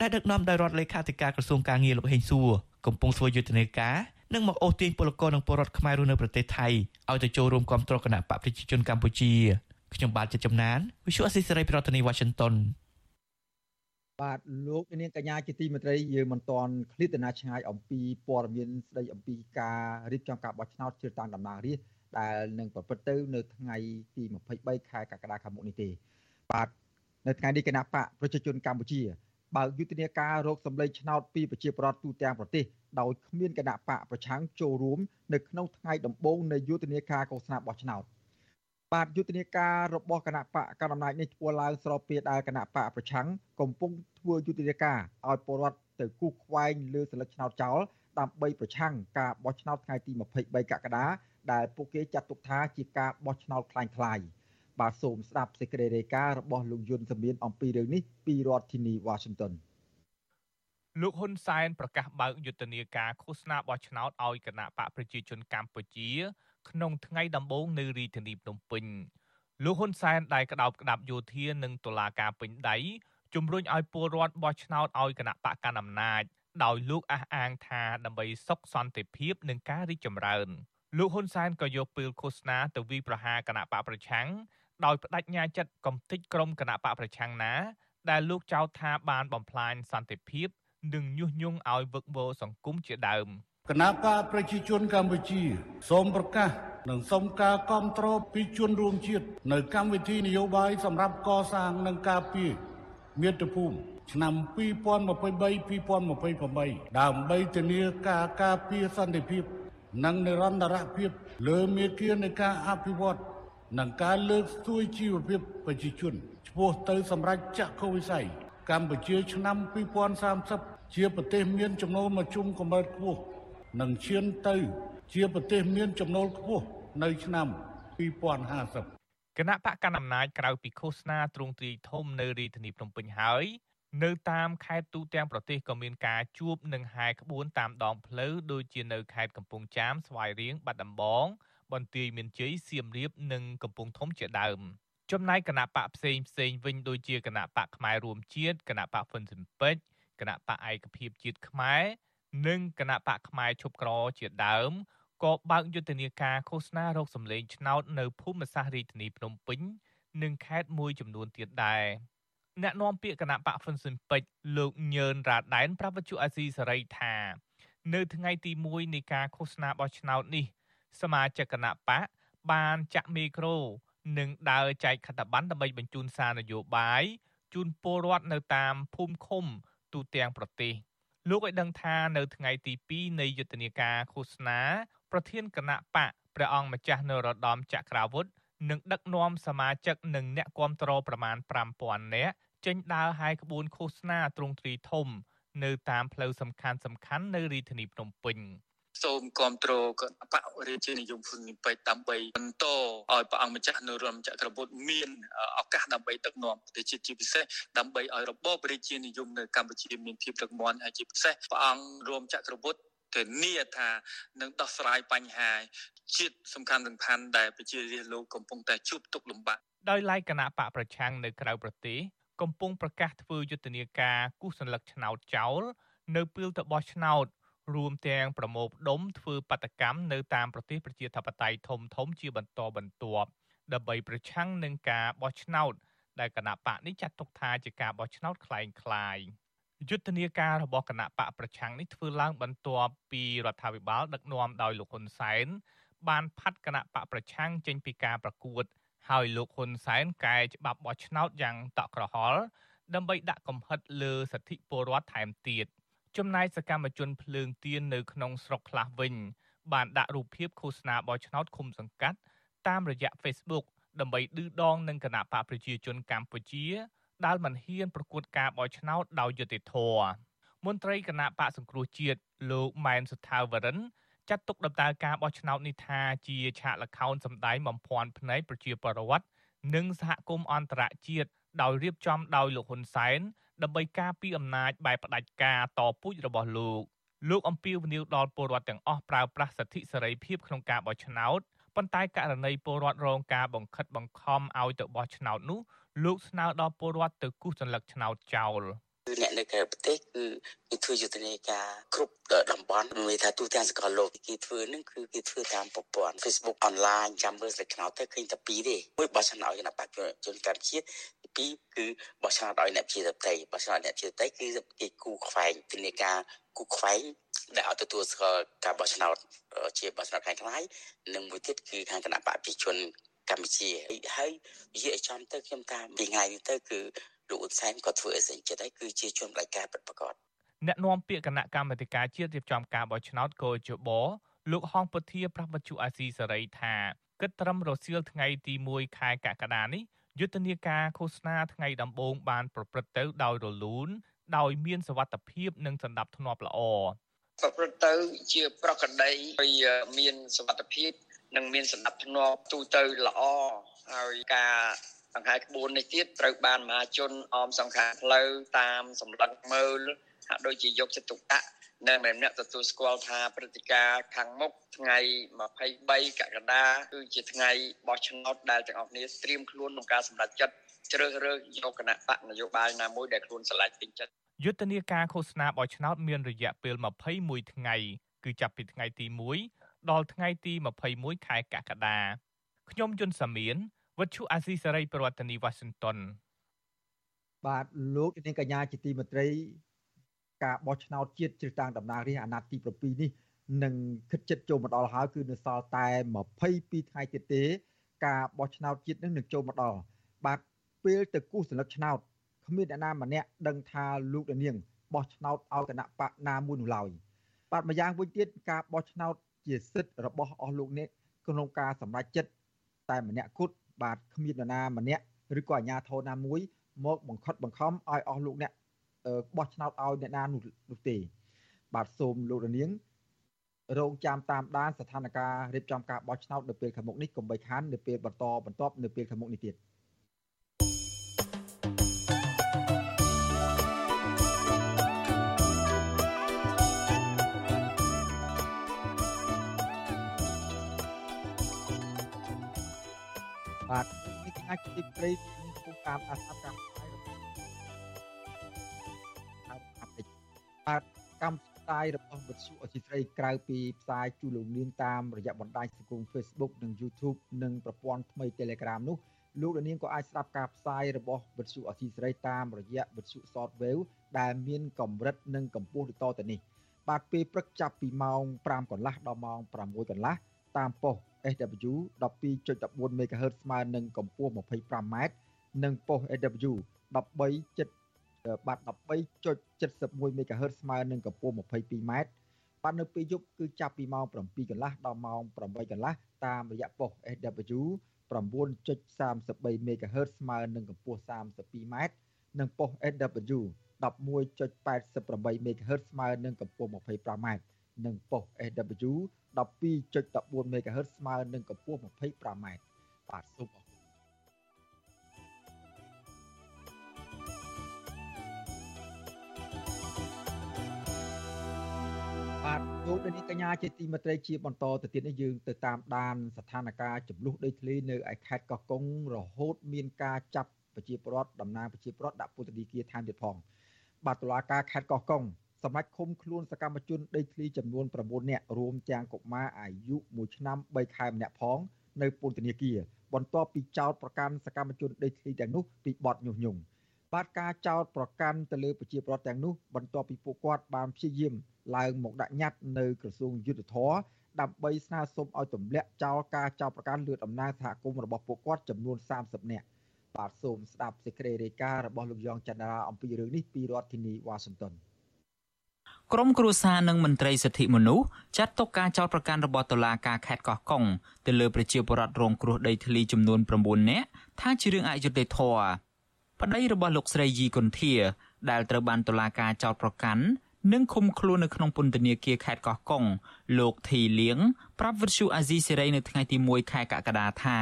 ដែលដឹកនាំដោយរដ្ឋលេខាធិការក្រសួងការងារលោកហេងសួរកំពុងធ្វើយុទ្ធនាការ និងមកអូសទាញពលករនិងពលរដ្ឋខ្មែររស់នៅប្រទេសថៃឲ្យទៅចូលរួមគ្រប់គ្រងគណៈបកប្រជាជនកម្ពុជាខ្ញុំបាទជាចំណាន Visual Assisray ប្រធានាទី Washington បាទលោកនាងកញ្ញាជាទីមេត្រីយើងមិនទាន់ឃ្លាតណាឆ្ងាយអំពីព័ត៌មានស្ដីអំពីការរៀបចំការបោះឆ្នោតជ្រើសតាំងតំណាងរាស្ត្រដែលនឹងប្រព្រឹត្តទៅនៅថ្ងៃទី23ខែកក្កដាខាងមុខនេះទេបាទនៅថ្ងៃនេះគណៈបកប្រជាជនកម្ពុជា បើកយុទ្ធនាការរកសម្លេងឆ្នោតពីប្រជាពលរដ្ឋទូទាំងប្រទេសដោយគ្មានគណៈបកប្រឆាំងចូលរួមនៅក្នុងថ្ងៃដំបូងនៃយុទ្ធនាការកោសនាបោះឆ្នោតបាទយុទ្ធនាការរបស់គណៈបកកណ្ដាលអំណាចនេះធ្វើឡើងស្របពេលដែលគណៈបកប្រឆាំងកំពុងធ្វើយុទ្ធនាការឲ្យពលរដ្ឋទៅគូសខ្វែងលើសិលឹកឆ្នោតចោលដើម្បីប្រឆាំងការបោះឆ្នោតថ្ងៃទី23កក្កដាដែលពួកគេចាត់ទុកថាជាការបោះឆ្នោតคล้ายៗ បាទសូមស្ដាប់សេចក្តីរាយការណ៍របស់លោកយុនសមៀនអំពីរឿងនេះពីរដ្ឋធានី Washington លោកហ៊ុនសែនប្រកាសបើកយុទ្ធនាការឃោសនាបោះឆ្នោតឲ្យគណៈបកប្រជាជនកម្ពុជា ក្នុងថ្ងៃដំបូងនៅរាជធានីភ្នំពេញលោកហ៊ុនសែនដែលក្តោបក្តាប់យោធានិងតុលាការពេញដៃជំរុញឲ្យពលរដ្ឋបោះឆ្នោតឲ្យគណៈបកកណ្ដាលអំណាចដោយលោកអះអាងថាដើម្បីសុខសន្តិភាពនិងការរីកចម្រើនលោកហ៊ុនសែនក៏យកពេលឃោសនាទៅវិប្រហាគណៈបកប្រឆាំង ដោយបដិញ្ញាចិត្តកំទេចក្រុមគណៈបកប្រឆាំងណា ដែលលោកចោទថាបានបំផ្លាញសន្តិភាព និងញុះញង់ឲ្យវឹកវរសង្គមជាដើមគណៈបកប្រជាជនកម្ពុជាសូមប្រកាសនិងសូមការគ្រប់គ្រងពីជនរួមជាតិនៅកម្មវិធីនយោបាយសម្រាប់កសាងនិងការពារមាតុភូមិឆ្នាំ2023-2028ដើម្បីធានាការការពារសន្តិភាព និងនិរន្តរភាពលើមេគានៃការអភិវឌ្ឍ និងការលើកស្ទួយជីវភាពប្រជាជនឆ្ពោះទៅសម្រេចចក្ខុវិស័យកម្ពុជាឆ្នាំ2030ជាប្រទេសមានចំណូលមធ្យមកម្រិតខ្ពស់និងឈានទៅជាប្រទេសមានចំណូលខ្ពស់នៅឆ្នាំ2050គណៈបកកណ្ដាលអំណាចក្រៅពីឃោសនាទ្រង់ទ្រាយធំនៅរាជធានីភ្នំពេញហើយនៅតាមខេត្តទូទាំងប្រទេសក៏មានការជួបនិងហែក្បួនតាមដងផ្លូវដូចជានៅខេត្តកំពង់ចាមស្វាយរៀងបាត់ដំបង បន្ទាយមានជ័យសៀមរាបនិងកំពង់ធំជាដើមចំណែកគណៈបកផ្សេងផ្សេងវិញដូចជាគណៈបកផ្នែករួមជាតិគណៈបកហ្វុនស៊ិនពេជ្រគណៈបកឯកភាពជាតិខ្មែរនិងគណៈបកផ្នែកឈប់ក្រជាដើមក៏បើកយុទ្ធនាការឃោសនារោគសម្លេងឆ្នោតនៅភូមិសាស្ត្ររាជធានីភ្នំពេញនិងខេត្តមួយចំនួនទៀតដែរអ្នកនាំពាក្យគណៈបកហ្វុនស៊ិនពេជ្រលោកញឿនរ៉ាដែនប្រាប់វិទ្យុអាស៊ីសេរីថា នៅថ្ងៃទី1នៃការឃោសនាបោះឆ្នោតនេះ សមាជិកគណៈបកបានចាក់មីក្រូនិងដើរចែកខិត្តប័ណ្ណដើម្បីបញ្ជូនសារនយោបាយជូនពលរដ្ឋនៅតាមភូមិឃុំទូទាំងប្រទេសលោកឲ្យដឹងថានៅថ្ងៃទី2នៃយុទ្ធនាការឃោសនាប្រធានគណៈបកព្រះអង្គម្ចាស់នរោត្តមចក្រាវុធនឹងដឹកនាំសមាជិកនិងអ្នកគាំទ្រប្រមាណ5000នាក់ចេញដើរហាយក្បួនឃោសនាទ្រង់ទ្រីធំ នៅតាមផ្លូវសំខាន់សំខាន់នៅរាជធានីភ្នំពេញ សូមគ្រប់គ្រងគណៈបករាជានិយមភូមិពេជ្រដើម្បីបន្តឲ្យព្រះអង្គម្ចាស់នរោត្តមចក្រពុទ្ធមានឱកាសដើម្បីដឹកនាំប្រទេសជាតិជាពិសេសដើម្បីឲ្យរបបរាជានិយមនៅកម្ពុជាមានភាពរឹងមាំហើយជាពិសេសព្រះអង្គរួមចក្រពុទ្ធធានាថានឹងដោះស្រាយបញ្ហាជាតិសំខាន់សំខាន់ដែលប្រជារាស្ត្រលោកកំពុងតែជួបទុក្ខលំបាកដោយឡែកគណៈបកប្រឆាំងនៅក្រៅប្រទេសកំពុងប្រកាសធ្វើយុទ្ធនាការគូសសញ្ញលឹកឆ្នោតចោល នៅពេលទៅបោះឆ្នោត រួមទាំងប្រមូលផ្ដុំធ្វើបដកម្មនៅតាមប្រទេសប្រជាធិបតេយ្យធំធំជាបន្តបន្ទាប់ដើម្បីប្រឆាំងនឹងការបោះឆ្នោតដែលគណៈបកនេះចាត់ទុកថាជាការបោះឆ្នោតคล้ายៗយុទ្ធនាការរបស់គណៈបកប្រឆាំងនេះធ្វើឡើងបន្ទាប់ពីរដ្ឋាភិបាលដឹកនាំដោយលោកហ៊ុនសែនបានផាត់គណៈបកប្រឆាំងចេញពីការប្រកួត ហើយលោកហ៊ុនសែនកែច្បាប់បោះឆ្នោតយ៉ាងតក់ក្រហល់ដើម្បីដាក់កំហិតលើសិទ្ធិពលរដ្ឋថែមទៀត ចំណែកសកម្មជនភ្លើងទៀននៅក្នុងស្រុកខ្លះវិញ បានដាក់រូបភាពឃោសនាបោះឆ្នោតឃុំសង្កាត់ តាមរយៈ Facebook ដើម្បីឌឺដងនឹងគណៈបកប្រជាជនកម្ពុជាដែលមិនហ៊ានប្រកួតការបោះឆ្នោតដោយយុត្តិធម៌មន្ត្រីគណៈបកសង្គ្រោះជាតិលោកម៉ែនសុថាវរិនចាត់ទុកដំណើរការបោះឆ្នោតនេះថាជាឆាកល្ខោនសម្ដែងបំភាន់ភ្នែកប្រជាពលរដ្ឋនិងសហគមន៍អន្តរជាតិដោយរៀបចំដោយលោកហ៊ុនសែន ដើម្បីការពារអំណាចបែបផ្ដាច់ការតពូជរបស់លោកលោកអំពីវនីវដល់ពលរដ្ឋទាំងអស់ប្រើប្រាស់សិទ្ធិសេរីភាពក្នុងការបោះឆ្នោតប៉ុន្តែករណីពលរដ្ឋរងការបង្ខិតបង្ខំឲ្យទៅបោះឆ្នោតនោះលោកស្នើដល់ពលរដ្ឋទៅគូសសញ្ញលឹកឆ្នោតចោល គឺអ្នកនៅក្រៅប្រទេសគឺគេធ្វើយុទ្ធនាការគ្រប់តំបន់មានថាទូទាំងសកលលោកគេធ្វើនឹងគឺគេធ្វើតាមប្រព័ន្ធ Facebook online ចាំមើលស្លេចឆ្នោតទៅឃើញតែពីរទេមួយបោះឆ្នោតឲ្យអ្នកបច្ចុប្បន្នជនកម្ពុជាទី2គឺបោះឆ្នោតឲ្យអ្នកជាតតីបោះឆ្នោតអ្នកជាតតីគឺគេគូខ្វែងទិនាការគូខ្វែងដែលឲ្យទទួលស្គាល់ការបោះឆ្នោតជាបោះឆ្នោតខាងខ្ល้ายនិងមួយទៀតគឺខាងគណៈបព្វជិជនកម្ពុជាហើយនិយាយឲ្យចំទៅខ្ញុំតាមពីថ្ងៃនេះទៅគឺ លោកអ៊ុនសែនក៏ធ្វើអេសិនចិត្តហើយគឺជាជនបដិការពិតប្រាកដអ្នកនាំពាក្យគណៈកម្មាធិការជាតិរៀបចំការបោះឆ្នោតកោជបលោកហងពធាប្រពន្ធអាស៊ីសេរីថាគិតត្រឹមរសៀលថ្ងៃទី1ខែកក្កដានេះយុទ្ធនាការឃោសនាថ្ងៃដំបូងបានប្រព្រឹត្តទៅដោយរលូនដោយមានសវត្ថភាពនិងសន្តិភាពល្អប្រព្រឹត្តទៅជាប្រកដីហើយមានសវត្ថភាពនិងមានសន្តិភាពទូទៅល្អហើយការ ដង្ហែក្បួននេះទៀតត្រូវបានមហាជនអមសង្ខារផ្លូវតាមសម្លឹងមើលហាក់ដូចជាយកចិត្តទុកដាក់និងម្នាក់ទទួលស្គាល់ថាព្រឹត្តិការណ៍ខាងមុខថ្ងៃ23កក្កដាគឺជាថ្ងៃបោះឆ្នោតដែលទាំងអស់គ្នាត្រៀមខ្លួនក្នុងការសម្រេចចិត្តជ្រើសរើសយកគណៈបកនយោបាយណាមួយដែលខ្លួនស្រឡាញ់ពេញចិត្តយុទ្ធនាការឃោសនាបោះឆ្នោតមានរយៈពេល21ថ្ងៃគឺចាប់ពីថ្ងៃទី1ដល់ថ្ងៃទី21ខែកក្កដាខ្ញុំយុនសាមៀន វិទ្យុអាស៊ីសេរីប្រធានាធិបតី Washington បាទលោកនាងកញ្ញាជាទីមេត្រី ការបោះឆ្នោតជាតិជ្រើសតាំងតំណាងរាស្ត្រអាណត្តិទី7នេះនឹងគិតចិត្តចូលមកដល់ហើយគឺនៅសល់តែ22ថ្ងៃទៀតទេ ការបោះឆ្នោតជាតិនឹងនឹងចូលមកដល់បាទពេលទៅគូសសន្លឹកឆ្នោតគ្មានអ្នកណាម្នាក់ដឹងថាលោកនាងបោះឆ្នោតឲ្យគណៈបកណាមួយនោះឡើយបាទម្យ៉ាងវិញទៀតការបោះឆ្នោតជាសិទ្ធិរបស់អស់លោកអ្នកក្នុងការសម្រេចចិត្តតែម្នាក់គត់ បាទគ្មាននរណាម្នាក់ឬក៏អាជ្ញាធរណាមួយមកបង្ខិតបង្ខំឲ្យអស់លោកអ្នកបោះឆ្នោតឲ្យអ្នកណានោះទេ បាទសូមលោករនាងរងចាំតាមដានស្ថានភាពរៀបចំការបោះឆ្នោតនៅពេលខាងមុខនេះកុំបីខាននៅពេលបន្តបន្ទាប់នៅពេលខាងមុខនេះទៀត ទីព្រៃក្នុងតាមអាសកម្មផ្សាយបាទកម្មផ្សាយរបស់វិទ្យុអសីស្រីក្រៅពីផ្សាយជូនលោកនាងតាមរយៈបណ្ដាញសង្គម Facebook និង YouTube និងប្រព័ន្ធថ្មី Telegram នោះលោកនាងក៏អាចស្ដាប់ការផ្សាយរបស់វិទ្យុអសីស្រីតាមរយៈវិទ្យុ Shortwave ដែលមានកម្រិតនិងកម្ពស់ដូចតទៅនេះបាទពេលព្រឹកចាប់ពីម៉ោង5កន្លះដល់ម៉ោង6កន្លះតាមប៉ុស SW 12.14 MHz ស្មើនឹងកម្ពស់ 25m និងប៉ុស SW 13.7បាទ13.71 MHz ស្មើនឹងកម្ពស់ 22m បាទនៅពេលយប់គឺចាប់ពីម៉ោង7កន្លះដល់ម៉ោង8កន្លះតាមរយៈប៉ុស SW 9.33 MHz ស្មើនឹងកម្ពស់ 32m និងប៉ុស SW 11.88 MHz ស្មើនឹងកម្ពស់ 25m និងប៉ុស SW 12.14 MHz ស្មើនឹងកម្ពស់ 25m បាទសូមអរគុណបាទលោកនាងកញ្ញាជាទីមេត្រីជាបន្តទៅទៀតនេះយើងទៅតាមដានស្ថានភាពចំនួនដីធ្លីនៅឯខេត្តកោះកុងរហូតមានការចាប់ប្រជាពលរដ្ឋតំណាងប្រជាពលរដ្ឋដាក់ពន្ធនាគារថែមទៀតផងបាទតុលាការខេត្តកោះកុង សម្រាប់ឃុំខ្លួនសកម្មជនដីធ្លីចំនួន9នាក់រួមទាំងកុមារអាយុ1ឆ្នាំ3ខែម្នាក់ផង នៅពន្ធនាគារបន្ទាប់ពីចោទប្រកាន់សកម្មជនដីធ្លីទាំងនោះពីបទញុះញង់បាទការចោទប្រកាន់ទៅលើប្រជាពលរដ្ឋទាំងនោះបន្ទាប់ពីពួកគាត់បានព្យាយាមឡើងមកដាក់ញត្តិនៅក្រសួងយុទ្ធភ័ពដើម្បីស្នើសុំឲ្យទម្លាក់ចោលការចោទប្រកាន់លើតំណាងសហគមន៍របស់ពួកគាត់ចំនួន30នាក់បាទសូមស្ដាប់សេចក្តីរាយការណ៍របស់លោកយ៉ងច័ន្ទរាអំពីរឿងនេះពីរដ្ឋធានីវ៉ាស៊ីនតោន ក្រមគ្រួសារនិងមន្ត្រីសិទ្ធិមនុស្សចាត់ទុកការចោទប្រកាន់របស់តុលាការខេត្តកោះកុងទៅលើប្រជាពលរដ្ឋរងគ្រោះដីធ្លីចំនួន9នាក់ថាជារឿងអយុត្តិធម៌ប្តីរបស់លោកស្រីយីគុន្ធា ដែលត្រូវបានតុលាការចោទប្រកាន់និងឃុំខ្លួននៅក្នុងពន្ធនាគារខេត្តកោះកុងលោកធីលៀងប្រាប់វិទ្យុអាស៊ីសេរីនៅថ្ងៃទី1ខែកក្កដាថា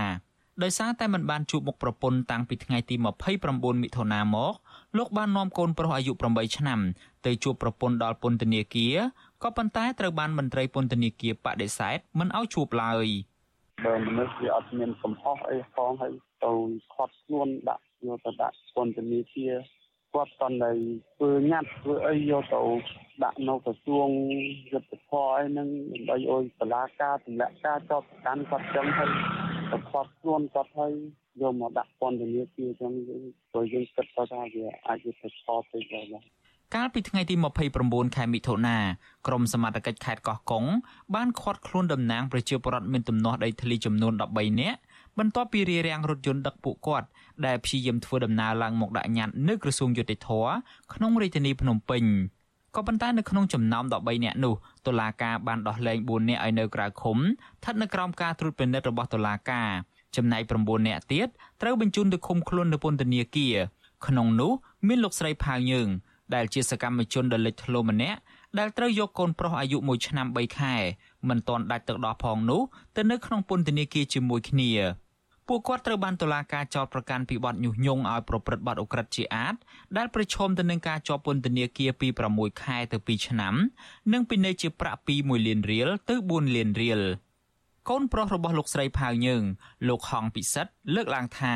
ដោយសារតែមិនបានជួបមុខប្រពន្ធតាំងពីថ្ងៃទី29មិថុនាមក លោកបាននាំកូនប្រុសអាយុ8ឆ្នាំទៅជួបប្រពន្ធដល់ពន្ធនាគារក៏ប៉ុន្តែត្រូវបានមន្ត្រីពន្ធនាគារបដិសេធមិនឲ្យជួបឡើយបើមនុស្សវាអត់មានកំហុសអីផងហើយទៅខាត់ខ្លួនដាក់យកទៅដាក់ពន្ធនាគារគាត់តន្តែធ្វើញ៉ាត់ធ្វើអីយកទៅដាក់នៅក្រសួងយុទ្ធភ័ពអីហ្នឹងដើម្បីឲ្យបលាការទម្លាក់ការចោទប្រកាន់គាត់ចឹងហើយទៅខាត់ខ្លួនគាត់ហើយ យកមកដាក់ពន្ធនាគារចឹងព្រោះយើងគិតថាវាអាចជាផលទៅដែរកាលពីថ្ងៃទី29ខែមិថុនាក្រមសមត្ថកិច្ចខេត្តកោះកុងបានឃាត់ខ្លួនតំណាងប្រជាពលរដ្ឋមានទំនាស់ដីធ្លីចំនួន13នាក់បន្ទាប់ពីរារាំងរថយន្តដឹកពួកគាត់ដែលព្យាយាមធ្វើដំណើរឡើងមកដាក់ញត្តិនៅក្រសួងយុតិធធក្នុងរាជធានីភ្នំពេញក៏ប៉ុន្តែនៅក្នុងចំណោម13នាក់នោះតុលាការបានដោះលែង4នាក់ឲ្យនៅក្រៅឃុំស្ថិតនៅក្រោមការត្រួតពិនិត្យរបស់តុលាការ ចំណែក9នាក់ទៀតត្រូវបញ្ជូនទៅឃុំខ្លួននៅពន្ធនាគារក្នុងនោះមានលោកស្រីផាវយើង ដែលជាសកម្មជនដ៏លេចធ្លោម្នាក់ដែលត្រូវយកកូនប្រុសអាយុ1ឆ្នាំ3ខែមិនទាន់ដាច់ទឹកដោះផងនោះទៅនៅក្នុងពន្ធនាគារជាមួយគ្នាពួកគាត់ត្រូវបានតុលាការចោទប្រកាន់ពីបទញុះញង់ឲ្យប្រព្រឹត្តបទឧក្រិដ្ឋជាអាតដែលប្រឈមទៅនឹងការជាប់ពន្ធនាគារពី6ខែទៅ2ឆ្នាំ និងពិន័យជាប្រាក់ពី1លានរៀលទៅ4លានរៀល កូនប្រុសរបស់លោកស្រីផាវយើងលោកហងពិសិដ្ឋលើកឡើងថា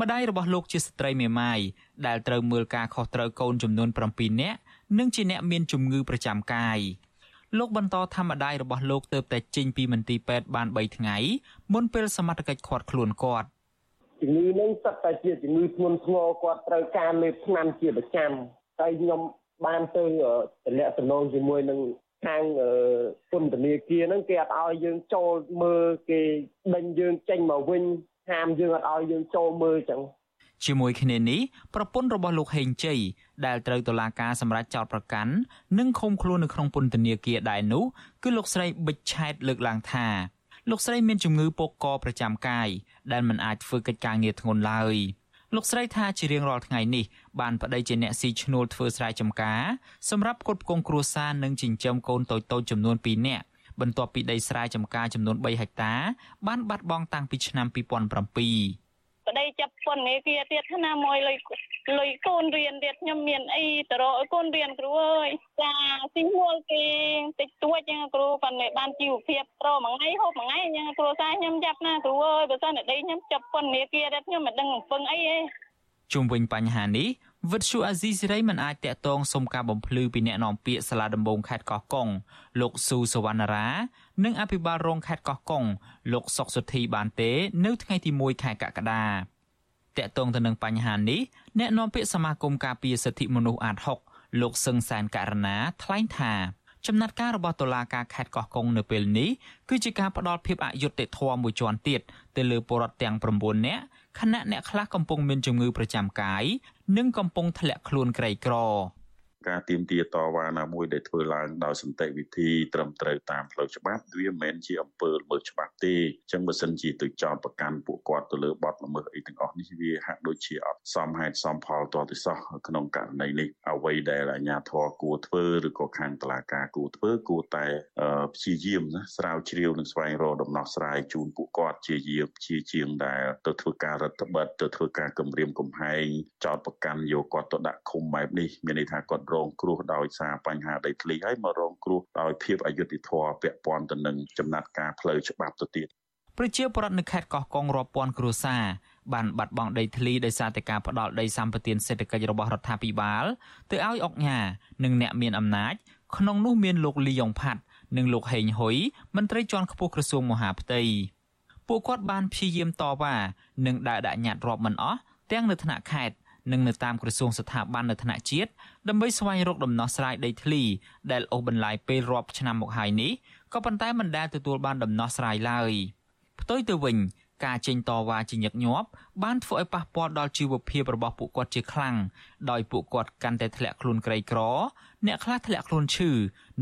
ម្ដាយរបស់លោកជាស្ត្រីមេម៉ាយដែលត្រូវមើលការខុសត្រូវកូនចំនួន7នាក់និងជាអ្នកមានជំងឺប្រចាំកាយលោកបន្តថាម្ដាយរបស់លោកទៅតែចេញពីមន្ទីរពេទ្យបាន3ថ្ងៃមុនពេលសមត្ថកិច្ចឃាត់ខ្លួនគាត់ជំងឺនឹងសិតតែជាជំងឺធ្ងន់ធ្ងរគាត់ត្រូវការលេបថ្នាំជាប្រចាំហើយខ្ញុំបានទៅតំណែងតំណងជាមួយនឹង ខាងពន្ធនាគារហ្នឹងគេអត់ឲ្យយើងចូលមើលគេដេញយើងចេញមកវិញហាមយើងអត់ឲ្យយើងចូលមើលចឹងជាមួយគ្នានេះប្រពន្ធរបស់លោកហេងជ័យដែលត្រូវតុលាការសម្រេចចោទប្រកាន់និងឃុំខ្លួននៅក្នុងពន្ធនាគារដែរនោះគឺលោកស្រីប៊ិចឆែតលើកឡើងថាលោកស្រីមានជំងឺពោកកប្រចាំកាយដែលមិនអាចធ្វើកិច្ចការងារធ្ងន់ឡើយ លោកស្រីថាជារៀងរាល់ថ្ងៃនេះបានប្តីជាអ្នកស៊ីឈ្នួលធ្វើស្រែចម្ការសម្រាប់គ្រប់គ្រងគ្រួសារនិងចិញ្ចឹមកូនតូចៗចំនួន2នាក់បន្ទាប់ពីដីស្រែចម្ការចំនួន3ហិកតាបានបាត់បង់តាំងពីឆ្នាំ2007 ប្តីចាប់ពន្ធនាគារទៀតណាមួយលុយលុយកូនរៀនទៀតខ្ញុំមានអីទៅរកឲ្យកូនរៀនគ្រូអើយចាស៊ីមួលគេតិចតួចចឹងគ្រូប៉ុន្តែបានជីវភាពប្រមួយថ្ងៃហូបមួយថ្ងៃចឹងគ្រូសាខ្ញុំចាប់ណាគ្រូអើយបើសិនតែដីខ្ញុំចាប់ពន្ធនាគារទៀតខ្ញុំមិនដឹងអំពឹងអីទេជុំវិញបញ្ហានេះវិទ្យុអាស៊ីសេរីមិនអាចតាក់ទងសុំការបំភ្លឺពីអ្នកនាំពាក្យសាលាដំបងខេត្តកោះកុងលោកស៊ូសវណ្ណារា និងអភិបាលរងខេត្តកោះកុងលោកសុកសុធីបានទេ នៅថ្ងៃទី1ខែកក្កដាតាក់ទងទៅនឹងបញ្ហានេះអ្នកនាំពាក្យសមាគមការពារសិទ្ធិមនុស្សអាត6លោកសឹងសានករណាថ្លែងថាចំណាត់ការរបស់តុលាការខេត្តកោះកុងនៅពេលនេះគឺជាការផ្ដល់ភាពអយុត្តិធម៌មួយជាន់ទៀតទៅលើពលរដ្ឋទាំង9នាក់ខណៈអ្នកខ្លះកំពុងមានជំងឺប្រចាំកាយនិងកំពុងធ្លាក់ខ្លួនក្រីក្រ ការទៀមទាតវ៉ាណាមួយដែលធ្វើឡើងដោយសន្តិវិធីត្រឹមត្រូវតាមផ្លូវច្បាប់វាមិនមែនជាអំពើល្មើសច្បាប់ទេអញ្ចឹងបើសិនជាទៅចោទប្រកាន់ពួកគាត់ទៅលើបទល្មើសអីទាំងអស់នេះវាហាក់ដូចជាអត់សមហេតុសមផលតទៅសោះក្នុងករណីនេះអ្វីដែលអាជ្ញាធរគួរធ្វើឬក៏ខាងតុលាការគួរធ្វើគួរតែព្យាយាមណាស្រាវជ្រាវនិងស្វែងរកដំណោះស្រាយជូនពួកគាត់ជាយាមជាជាងដែលទៅធ្វើការរដ្ឋបិទទៅធ្វើការគម្រាមកំហែងចោទប្រកាន់យកគាត់ទៅដាក់ឃុំបែបនេះមានន័យថាគាត់រងគ្រោះដោយសារបញ្ហាដីធ្លីហើយមករងគ្រោះដោយភាពអយុត្តិធម៌ពាក់ព័ន្ធទៅនឹងចំណាត់ការផ្លូវច្បាប់ទៅទៀតប្រជាពលរដ្ឋនៅខេត្តកោះកុងរាប់ពាន់គ្រួសារបានបាត់បង់ដីធ្លីដោយសារតែការផ្ដាល់ដីសម្បត្តិសេដ្ឋកិច្ចរបស់រដ្ឋាភិបាលទៅឲ្យអុកញ៉ានិងអ្នកមានអំណាច ក្នុងនោះមានលោកលីយ៉ុងផាត់និងលោកហេងហ៊ុយមន្ត្រីជាន់ខ្ពស់ក្រសួងមហាផ្ទៃពួកគាត់បានព្យាយាមតវ៉ានិងដើរដាក់ញត្តិរាប់មិនអស់ទាំងនៅថ្នាក់ខេត្តនិងនៅតាមក្រសួងស្ថាប័ននៅថ្នាក់ជាតិ ដើម្បីស្វែងរកដំណោះស្រាយដីធ្លីដែលអូសបន្លាយពេលរាប់ឆ្នាំមកហើយនេះក៏ប៉ុន្តែមិនដែលទទួលបានដំណោះស្រាយឡើយផ្ទុយទៅវិញការចេញតវ៉ាជាញឹកញាប់បានធ្វើឲ្យប៉ះពាល់ដល់ជីវភាពរបស់ពួកគាត់ជាខ្លាំងដោយពួកគាត់កាន់តែធ្លាក់ខ្លួនក្រីក្រ អ្នកខ្លះធ្លាក់ខ្លួនឈឺ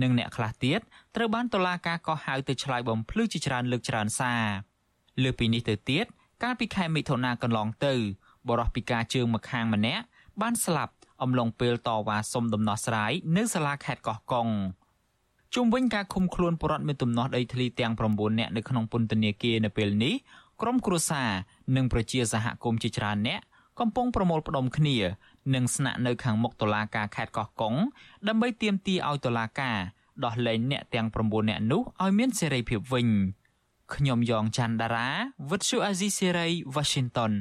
និងអ្នកខ្លះទៀតត្រូវបានតុលាការកោះហៅទៅឆ្លើយបំភ្លឺជាច្រើនលើកច្រើនសារលើពីនេះទៅទៀតកាលពីខែមិថុនាកន្លងទៅបរិះពិការជើងម្ខាងម្នាក់បានស្លាប់ អំឡុងពេលតវ៉ាសុំដំណោះស្រាយនៅសាលាខេត្តកោះកុងជុំវិញការឃុំខ្លួនបរិវត្តមានទំនាស់ដីធ្លីទាំង9នាក់នៅក្នុងពន្ធនាគារនៅពេលនេះក្រុមគ្រួសារនិងប្រជាសហគមន៍ជាច្រើនអ្នកកំពុងប្រមូលផ្ដុំគ្នានិងស្នាក់នៅខាងមុខតុលាការខេត្តកោះកុងដើម្បីទាមទារឲ្យតុលាការដោះលែងអ្នកទាំង9នាក់នោះឲ្យមានសេរីភាពវិញខ្ញុំយ៉ងច័ន្ទដារាវិទ្យុអាស៊ីសេរី Washington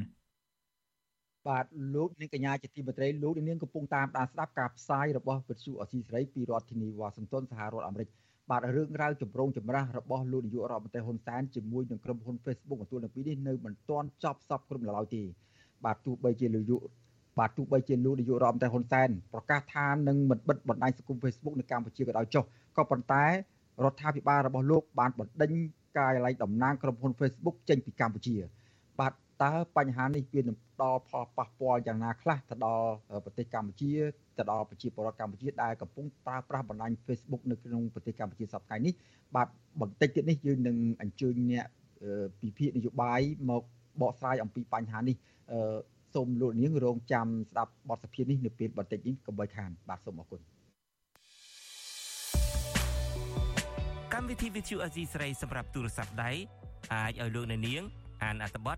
បាទលោកនាងកញ្ញាជាទីមេត្រីលោកនាងកំពុងតាមដានស្ដាប់ការផ្សាយរបស់វិទ្យុអសីសេរីពីរដ្ឋធានីវ៉ាស៊ីនតោនសហរដ្ឋអាមេរិកបាទរឿងរ៉ាវចម្រូងចម្រាសរបស់លោកនាយករដ្ឋមន្ត្រីហ៊ុនសែនជាមួយនឹងក្រុមហ៊ុន Facebook បន្ទួលនៅពីនេះនៅមិនទាន់ចប់សពគ្រប់ឡើយទេបាទទោះបីជាលោកបាទទោះបីជាលោកនាយករដ្ឋមន្ត្រីហ៊ុនសែនប្រកាសថានឹងមិនបិទបណ្ដាញសង្គម Facebook នៅកម្ពុជាក៏ដោយចុះក៏ប៉ុន្តែរដ្ឋាភិបាលរបស់លោកបានបណ្ដេញការឡែកតំណាងក្រុមហ៊ុន Facebook ចេញពីកម្ពុជាបាទ តើបញ្ហានេះវានឹងដល់ផលប៉ះពាល់យ៉ាងណាខ្លះទៅដល់ប្រទេសកម្ពុជាទៅដល់ប្រជាពលរដ្ឋកម្ពុជាដែលកំពុងប្រើប្រាស់បណ្ដាញ Facebook នៅក្នុងប្រទេសកម្ពុជាសប្តាហ៍នេះបាទបន្តិចទៀតនេះយើងនឹងអញ្ជើញអ្នកពិភាក្សានយោបាយមកបកស្រាយអំពីបញ្ហានេះសូមលោកនាងរងចាំស្ដាប់បទសភានេះនៅពេលបន្តិចនេះកុំបីខានបាទសូមអរគុណកម្មវិធី Vithu Azizi ស្រីសម្រាប់ទូរស័ព្ទដៃអាចឲ្យលោកអ្នកនាងអានអត្ថបទ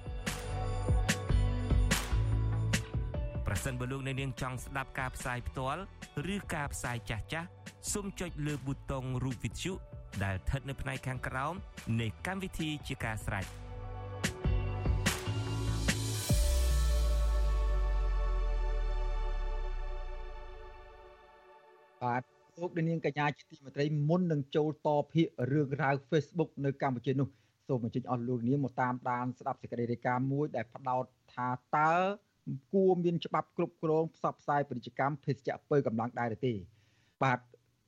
ប្រសិនបើលោកអ្នកនាងចង់ស្ដាប់ការផ្សាយផ្ទាល់ឬការផ្សាយចាស់ចាស់សូមចុចលើប៊ូតុងរូបវិទ្យុដែលស្ថិតនៅផ្នែកខាងក្រោមនៃកម្មវិធីជាការស្រេចបាទលោកនាងកញ្ញាជាទីមេត្រីមុននឹងចូលតភាគរឿងរ៉ាវ Facebook នៅកម្ពុជានោះសូមអញ្ជើញអស់លោកនាងមកតាមដានស្ដាប់សេចក្តីរាយការណ៍មួយដែលផ្ដោតថាតើ គួរមានច្បាប់គ្រប់គ្រងផ្សព្វផ្សាយពាណិជ្ជកម្មភេសជ្ជៈពើកម្លាំងដែរឬទេ បាទ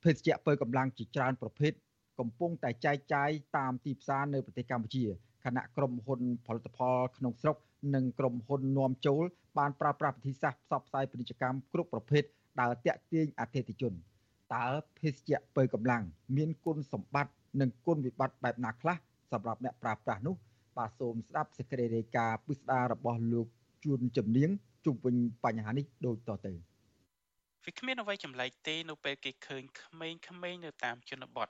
ភេសជ្ជៈពើកម្លាំងជាច្រើនប្រភេទកំពុងតែចែកចាយតាមទីផ្សារនៅប្រទេសកម្ពុជាខណៈក្រុមហ៊ុនផលិតផលក្នុងស្រុកនិងក្រុមហ៊ុននាំចូលបានប្រើប្រាស់វិធីសាស្ត្រផ្សព្វផ្សាយពាណិជ្ជកម្មគ្រប់ប្រភេទដែលតាក់ទាញអតិថិជនតើភេសជ្ជៈពើកម្លាំងមានគុណសម្បត្តិនិងគុណវិបត្តិបែបណាខ្លះសម្រាប់អ្នកប្រើប្រាស់នោះបាទសូមស្ដាប់សេចក្តីរាយការណ៍ពិស្ដាររបស់លោក ជួនជំនាញជុំវិញបញ្ហានេះដូចតទៅវាគ្មានអ្វីចម្លែកទេនៅពេលគេឃើញក្មេងៗនៅតាមជនបទ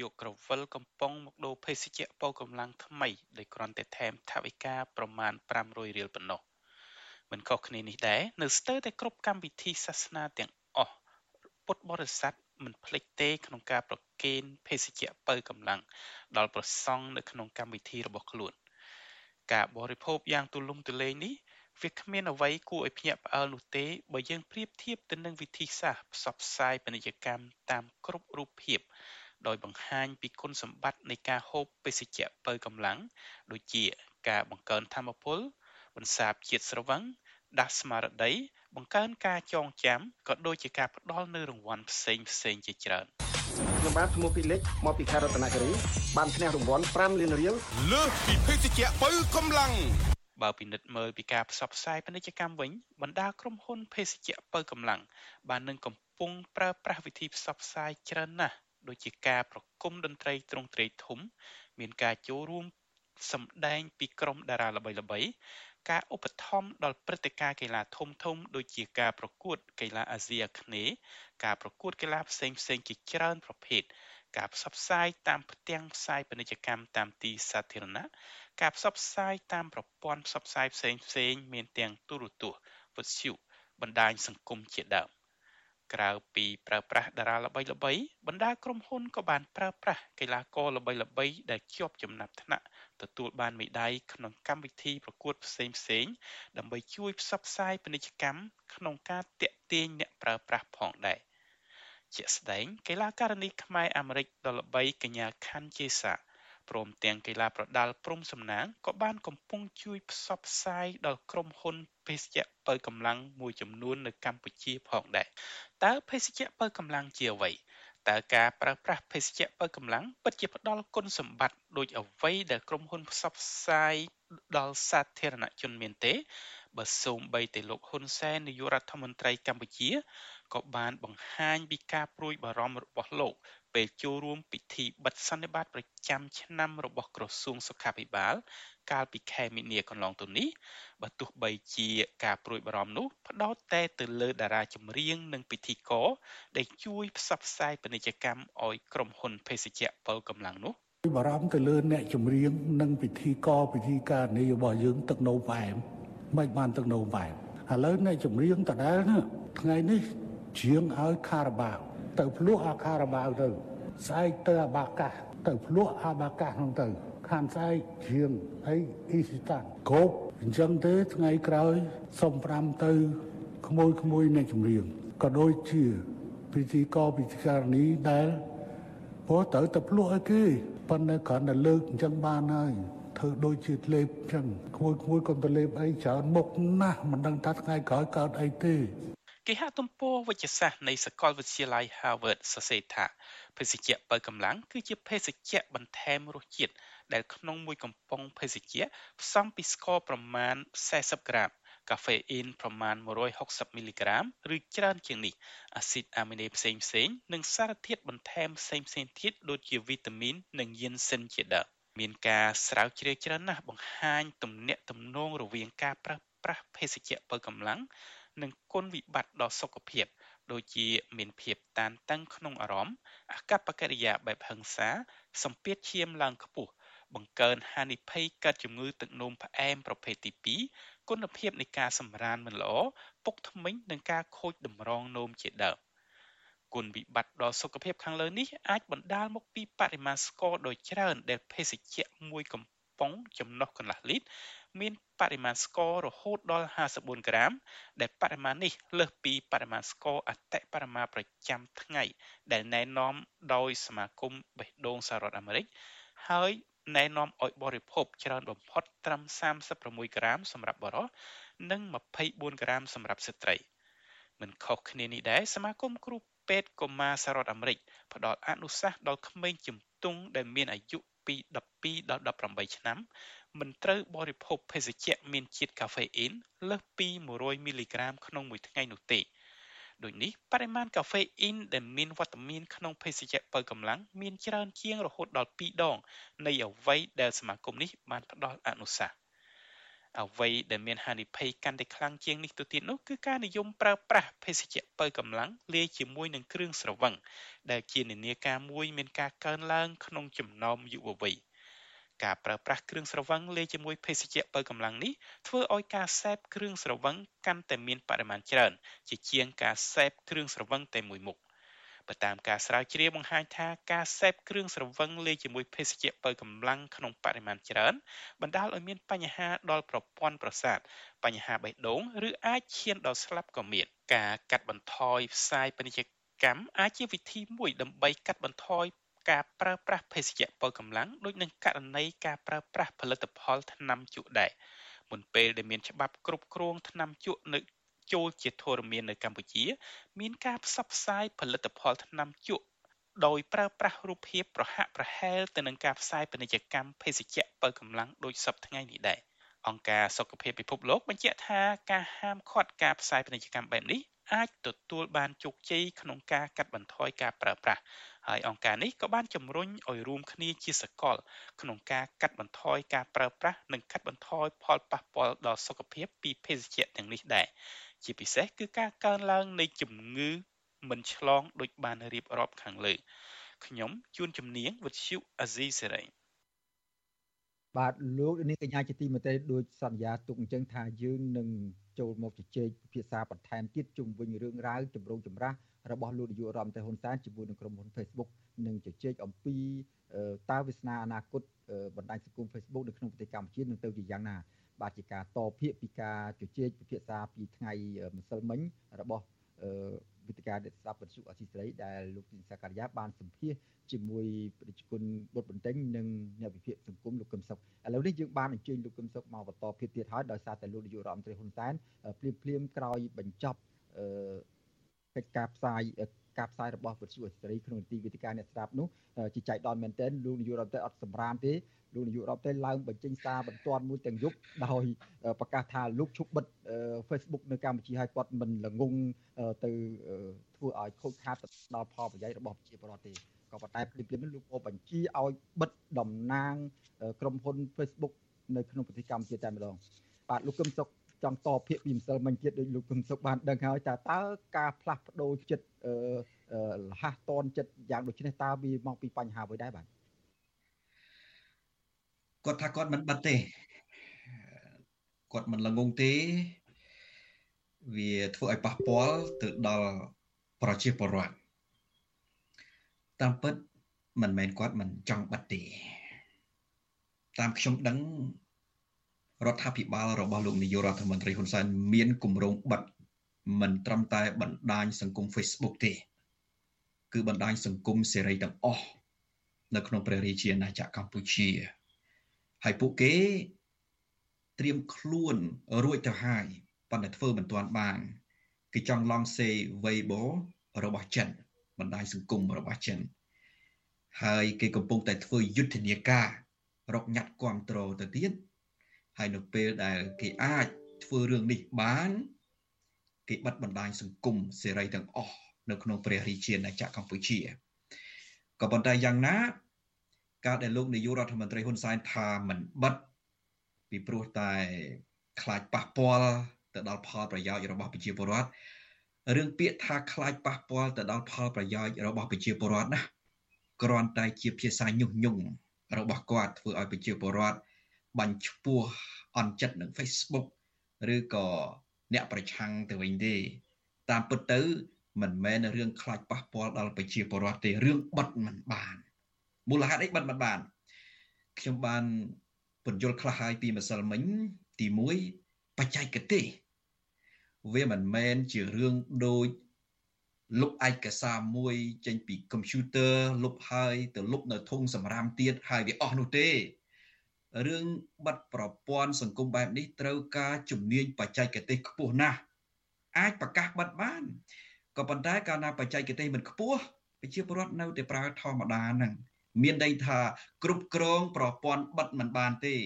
យកក្រវិលកំប៉ុងមកដូរភេសជ្ជៈពោកម្លាំងថ្មីដោយគ្រាន់តែថែមថវិកាប្រមាណ500រៀលប៉ុណ្ណោះមិនខុសគ្នានេះដែរនៅស្ទើរតែគ្រប់កម្មវិធីសាសនាទាំងអស់ពុទ្ធបរិស័ទមិនភ្លេចទេក្នុងការប្រគេនភេសជ្ជៈបើកម្លាំងដល់ប្រសង់នៅក្នុងកម្មវិធីរបស់ខ្លួន ការបរិភោគយ៉ាងទូលំទូលាយនេះ វាគ្មានអ្វីគួរឲ្យភ្ញាក់ផ្អើលនោះទេបើយើងប្រៀបធៀបទៅនឹងវិធីសាស្ត្រផ្សព្វផ្សាយពាណិជ្ជកម្មតាមគ្រប់រូបភាពដោយបង្ហាញពីគុណសម្បត្តិនៃការហូបបេសជ្ជៈបើកម្លាំងដូចជាការបង្កើនធម៌ពលបន្សាបជាតិស្រវឹងដាស់ស្មារតីបង្កើនការចងចាំក៏ដូចជាការផ្ដល់នូវរង្វាន់ផ្សេងផ្សេងជាច្រើនខ្ញុំបាទឈ្មោះពីលិចមកពីខេត្តរតនគិរីបានឈ្នះរង្វាន់5លានរៀលលើសពីភេសជ្ជៈបើកម្លាំង បើពិនិត្យមើលពីការផ្សព្វផ្សាយពាណិជ្ជកម្មវិញបណ្ដាក្រុមហ៊ុនភេសជ្ជៈបើកម្លាំងបាននឹងកំពុងប្រើប្រាស់វិធីផ្សព្វផ្សាយច្រើនណាស់ដូចជាការប្រគំតន្ត្រីទ្រង់ទ្រាយធំ មានការចូលរួមសម្ដែងពីក្រុមតារាល្បីៗការឧបត្ថម្ភដល់ព្រឹត្តិការណ៍កីឡាធំធំដូចជាការប្រកួតកីឡាអាស៊ីអាគ្នេយ៍ការប្រកួតកីឡាផ្សេងផ្សេងជាច្រើនប្រភេទការផ្សព្វផ្សាយតាមផ្ទាំងផ្សាយពាណិជ្ជកម្មតាមទីសាធារណៈ ការផ្សព្វផ្សាយតាមប្រព័ន្ធផ្សព្វផ្សាយផ្សេងផ្សេងមានទាំងទូរទស្សន៍វិទ្យុបណ្ដាញសង្គមជាដើមក្រៅពីប្រើប្រាស់តារាល្បីល្បីបណ្ដាក្រុមហ៊ុនក៏បានប្រើប្រាស់កីឡាករល្បីល្បីដែលជាប់ចំណាត់ថ្នាក់ទទួលបានមេដាយក្នុងកម្មវិធីប្រកួតផ្សេងផ្សេងដើម្បីជួយផ្សព្វផ្សាយពាណិជ្ជកម្មក្នុងការតាក់ទាញអ្នកប្រើប្រាស់ផងដែរជាក់ស្ដែងកីឡាករនីខ្មែរអាមេរិកដ៏ល្បីកញ្ញាខាន់ជេសា ព្រមទាំងកីឡាប្រដាល់ព្រំសំណាងក៏បានកំពុងជួយផ្សព្វផ្សាយដល់ក្រុមហ៊ុនភេសជ្ជៈបើកម្លាំងមួយចំនួននៅកម្ពុជាផងដែរតើភេសជ្ជៈបើកម្លាំងជាអ្វីតើការប្រើប្រាស់ភេសជ្ជៈបើកម្លាំងពិតជាផ្ដល់គុណសម្បត្តិដូចអ្វីដែលក្រុមហ៊ុនផ្សព្វផ្សាយដល់សាធារណជនមានទេបើសូម្បីតែលោកហ៊ុនសែននាយករដ្ឋមន្ត្រីកម្ពុជាក៏បានបង្ហាញពីការព្រួយបារម្ភរបស់លោក ពេលចូលរួមពិធីបិទសន្និបាតប្រចាំឆ្នាំរបស់ក្រសួងសុខាភិបាល កាលពីខែមីនាកន្លងទៅនេះបើទោះបីជាការព្រួយបារម្ភនោះផ្ដោតតែទៅលើតារាចម្រៀងនិងពិធីករដែលជួយផ្សព្វផ្សាយពាណិជ្ជកម្មឲ្យក្រុមហ៊ុនភេសជ្ជៈពលកម្លាំងនោះបារម្ភទៅលើអ្នកចម្រៀងនិងពិធីករពិធីការនេះរបស់យើងទឹកនៅវ៉ែមមិនបានទឹកនៅវ៉ែមឥឡូវអ្នកចម្រៀងដដែលថ្ងៃនេះជាងឲ្យខារ៉ាបាវ ទៅភ្លោះអាខារ៉ាបាវទៅស្អែកទៅអាបាកាសទៅភ្លោះអាបាកាសហ្នឹងទៅខានស្អែកជាងអីអ៊ីស្តានគោកអញ្ចឹងទេថ្ងៃក្រោយសុំ5ទៅក្មួយក្មួយអ្នកចម្រៀងក៏ដូចជាពិធីករពិធីការនីដែលព្រោះទៅទៅភ្លោះឲ្យគេប៉ុន្តែគ្រាន់តែលើកអញ្ចឹងបានហើយធ្វើដូចជាលេបអញ្ចឹងក្មួយក្មួយកុំទៅលេបអីច្រើនមុខណាស់មិនដឹងថាថ្ងៃក្រោយកើតអីទេ គេហទំព័រវិទ្យាសាស្ត្រនៃសាកលវិទ្យាល័យ Harvard សរសេរថាភេសជ្ជៈបើកម្លាំងគឺជាភេសជ្ជៈបន្ថែមរសជាតិដែលក្នុងមួយកំប៉ុងភេសជ្ជៈផ្សំពីស្ករប្រមាណ40ក្រាមកាហ្វេអ៊ីនប្រមាណ160មីលីក្រាមឬច្រើនជាងនេះអាស៊ីតអាមីណេផ្សេងផ្សេងនិងសារធាតុបន្ថែមផ្សេងផ្សេងទៀតដូចជាវីតាមីននិងយានសិនជាដើមមានការស្រាវជ្រាវច្រើនណាស់បង្ហាញទំនាក់ទំនងរវាងការប្រើប្រាស់ភេសជ្ជៈបើកម្លាំង និងគុណវិបត្តិដល់សុខភាពដូចជាមានភាពតានតឹងក្នុងអារម្មណ៍អាកប្បកិរិយាបែបហិង្សាសម្ពាធឈាមឡើងខ្ពស់បង្កើនហានិភ័យកើតជំងឺទឹកនោមផ្អែមប្រភេទទី2គុណភាពនៃការសម្រានមិនល្អពុកធ្មេញនិងការខូចតម្រងនោមជាដើមគុណវិបត្តិដល់សុខភាពខាងលើនេះអាចបណ្ដាលមកពីបរិមាណស្ករដ៏ច្រើនដែលភេសជ្ជៈមួយកំប៉ុងចំណុះកន្លះលីត្រមាន បរិមាណស្កររហូតដល់54ក្រាម ដែលបរិមាណនេះលើសពីបរិមាណស្ករអតិបរមាប្រចាំថ្ងៃ ដែលណែនាំដោយសមាគមបេះដូងសហរដ្ឋអាមេរិកហើយណែនាំឲ្យបរិភោគច្រើនបំផុតត្រឹម36ក្រាមសម្រាប់បុរសនិង24ក្រាមសម្រាប់ស្ត្រីមិនខុសគ្នានេះដែរសមាគមគ្រូពេទ្យកុមារសហរដ្ឋអាមេរិកផ្ដល់អនុសាសន៍ដល់ក្មេងជំទង់ដែលមានអាយុពី12ដល់18ឆ្នាំ មិនត្រូវបរិភោគភេសជ្ជៈមានជាតិកាហ្វេអ៊ីនលើសពី100មីលីក្រាមក្នុងមួយថ្ងៃនោះទេដូចនេះបរិមាណកាហ្វេអ៊ីនដែលមានវត្តមានក្នុងភេសជ្ជៈបើកម្លាំងមានច្រើនជាងរហូតដល់2ដងនៃអ្វីដែលសមាគមនេះបានផ្ដល់អនុសាសន៍អ្វីដែលមានហានិភ័យកាន់តែខ្លាំងជាងនេះទៅទៀតនោះគឺការនិយមប្រើប្រាស់ភេសជ្ជៈបើកម្លាំងលាយជាមួយនឹងគ្រឿងស្រវឹងដែលជានិន្នាការមួយមានការកើនឡើងក្នុងចំណោមយុវវ័យ ការប្រើប្រាស់គ្រឿងស្រវឹងលាយជាមួយភេសជ្ជៈបើកម្លាំងនេះធ្វើឲ្យការសេពគ្រឿងស្រវឹងកាន់តែមានបរិមាណច្រើន ជាជាងការសេពគ្រឿងស្រវឹងតែមួយមុខបើតាមការស្រាវជ្រាវបង្ហាញថាការសេពគ្រឿងស្រវឹងលាយជាមួយភេសជ្ជៈបើកម្លាំងក្នុងបរិមាណច្រើនបណ្ដាលឲ្យមានបញ្ហាដល់ប្រព័ន្ធប្រសាទបញ្ហាបេះដូងឬអាចឈានដល់ស្លាប់ក៏មានការកាត់បន្ថយផ្សាយពាណិជ្ជកម្មអាចជាវិធីមួយដើម្បីកាត់បន្ថយ ការប្រើប្រាស់ភេសជ្ជៈប៉ូវកម្លាំងដូចនឹងករណីការប្រើប្រាស់ផលិតផលថ្នាំជក់ដែរមុនពេលដែលមានច្បាប់គ្រប់គ្រងថ្នាំជក់នៅចូលជាធរមាននៅកម្ពុជា មានការផ្សព្វផ្សាយផលិតផលថ្នាំជក់ដោយប្រើប្រាស់រូបភាពប្រហាក់ប្រហែលទៅនឹងការផ្សាយពាណិជ្ជកម្មភេសជ្ជៈបើកម្លាំងដូចសពថ្ងៃនេះដែរអង្គការសុខភាពពិភពលោកបញ្ជាក់ថាការហាមឃាត់ការផ្សាយពាណិជ្ជកម្មបែបនេះ អាចទទួលបានជោគជ័យក្នុងការកាត់បន្ថយការប្រើប្រាស់ហើយអង្គការនេះក៏បានជំរុញឲ្យរួមគ្នាជាសកល ក្នុងការកាត់បន្ថយការប្រើប្រាស់និងកាត់បន្ថយផលប៉ះពាល់ដល់សុខភាពពីភេសជ្ជៈទាំងនេះដែរជាពិសេសគឺការកើនឡើងនៃជំងឺមិនឆ្លងដូចបានរៀបរាប់ខាងលើខ្ញុំជួនជំនាញវិទ្យុអាស៊ីសេរីបាទលោកនាងកញ្ញាជាទីមេត្រីដូចសន្យាទុកអញ្ចឹងថាយើងនឹង ចូលមកជជែកពិភាក្សាបន្ថែមទៀតជុំវិញរឿងរ៉ាវចម្រូងចម្រាសរបស់លោកនាយករដ្ឋមន្ត្រីហ៊ុនសែនជាមួយនឹងក្រុមហ៊ុន Facebook និងជជែកអំពីតើវាសនាអនាគតបណ្ដាញសង្គម Facebook នៅក្នុងប្រទេសកម្ពុជានឹងទៅជាយ៉ាងណាបាទជាការតភាកពីការជជែកពិភាក្សាពីថ្ងៃម្សិលមិញរបស់ វិទ្យាអ្នកស្ដាប់វិទ្យុអសីស្រីដែលលោកទីនសាការីយ៉ាបានសម្ភាសជាមួយប្រជាជនបុតបន្ទិញនិងអ្នកវិភាគសង្គមលោកកឹមសុខឥឡូវនេះយើងបានអញ្ជើញលោកកឹមសុខមកបន្តភាពទៀតហើយដោយសារតែលោកនាយករដ្ឋមន្ត្រីហ៊ុនសែនភ្លាមភ្លាមក្រោយបញ្ចប់កិច្ចការផ្សាយការផ្សាយរបស់វិទ្យុអសីស្រីក្នុងនីតិវិទ្យាអ្នកស្ដាប់នោះជាចៃដន្យមែនទែនលោកនាយករដ្ឋមន្ត្រីអត់សម្រាមទេ លោកនាយករដ្ឋមន្ត្រីឡើងបញ្ចេញសារបន្ទាន់មួយទាំងយប់ដោយប្រកាសថាលោកឈប់បិទ Facebook នៅកម្ពុជាហើយគាត់មិនល្ងងទៅធ្វើឲ្យខូចខាតដល់ផលប្រយោជន៍របស់ប្រជាពលរដ្ឋទេក៏ប៉ុន្តែភ្លាមៗលោកក៏បញ្ជាឲ្យបិទតំណាងក្រុមហ៊ុន Facebook នៅក្នុងប្រទេសកម្ពុជាតែម្ដងបាទលោកកឹមសុខចង់តបភាកពីម្សិលមិញទៀតដោយលោកកឹមសុខបានដឹងហើយតើតើការផ្លាស់ប្ដូរចិត្តលះតនចិត្តយ៉ាងដូចនេះតើវាមកពីបញ្ហាអ្វីដែរបាទ គាត់ថាគាត់មិនបិទទេគាត់មិនល្ងងទេវាធ្វើឲ្យប៉ះពាល់ទៅដល់ប្រជាពលរដ្ឋតាមពិតមិនមែនគាត់មិនចង់បិទទេតាមខ្ញុំដឹងរដ្ឋាភិបាលរបស់លោកនាយករដ្ឋមន្ត្រីហ៊ុនសែនមានគម្រោងបិទមិនត្រឹមតែបណ្ដាញសង្គម Facebook ទេ គឺបណ្ដាញសង្គមសេរីទាំងអស់នៅក្នុងព្រះរាជាណាចក្រកម្ពុជា ហើយពួកគេត្រៀមខ្លួនរួចទៅហើយប៉ុន្តែធ្វើមិនទាន់បានគេចង់ឡងសេ Weibo របស់ចិនបណ្ដាញសង្គមរបស់ចិនហើយគេកំពុងតែធ្វើយុទ្ធនាការរកញ៉ាត់គ្រប់គ្រងទៅទៀតហើយនៅពេលដែលគេអាចធ្វើរឿងនេះបានគេបិទបណ្ដាញសង្គមសេរីទាំងអស់នៅក្នុងព្រះរាជាណាចក្រកម្ពុជាក៏ប៉ុន្តែយ៉ាងណា ការដែលលោកនាយករដ្ឋមន្ត្រីហ៊ុនសែនថាមិនបិទពីព្រោះតែខ្លាចប៉ះពាល់ទៅដល់ផលប្រយោជន៍របស់ប្រជាពលរដ្ឋរឿងពាក្យថាខ្លាចប៉ះពាល់ទៅដល់ផលប្រយោជន៍របស់ប្រជាពលរដ្ឋណាគ្រាន់តែជាភាសាញុះញង់របស់គាត់ធ្វើឲ្យប្រជាពលរដ្ឋបាញ់ឈ្ពោះអន់ចិត្តនឹង Facebook ឬក៏អ្នកប្រឆាំងទៅវិញទេតាមពិតទៅមិនមែនរឿងខ្លាចប៉ះពាល់ដល់ប្រជាពលរដ្ឋទេរឿងបិទមិនបាន មូលហេតុអីបិទមិនបានខ្ញុំបានពន្យល់ខ្លះហើយពីម្សិលមិញទី1បច្ចេកទេសវាមិនមែនជារឿងដូចលុបឯកសារមួយចេញពីកុំព្យូទ័រលុបហើយទៅលុបនៅធុងសម្រាមទៀតហើយវាអស់នោះទេរឿងបាត់ប្រព័ន្ធសង្គមបែបនេះត្រូវការជំនាញបច្ចេកទេសខ្ពស់ណាស់អាចប្រកាសបិទបានក៏ប៉ុន្តែកាលណាបច្ចេកទេសមិនខ្ពស់ប្រជាពលរដ្ឋនៅតែប្រើធម្មតាហ្នឹង មានន័យថាគ្រប់គ្រងប្រព័ន្ធបិទមិនបានទេ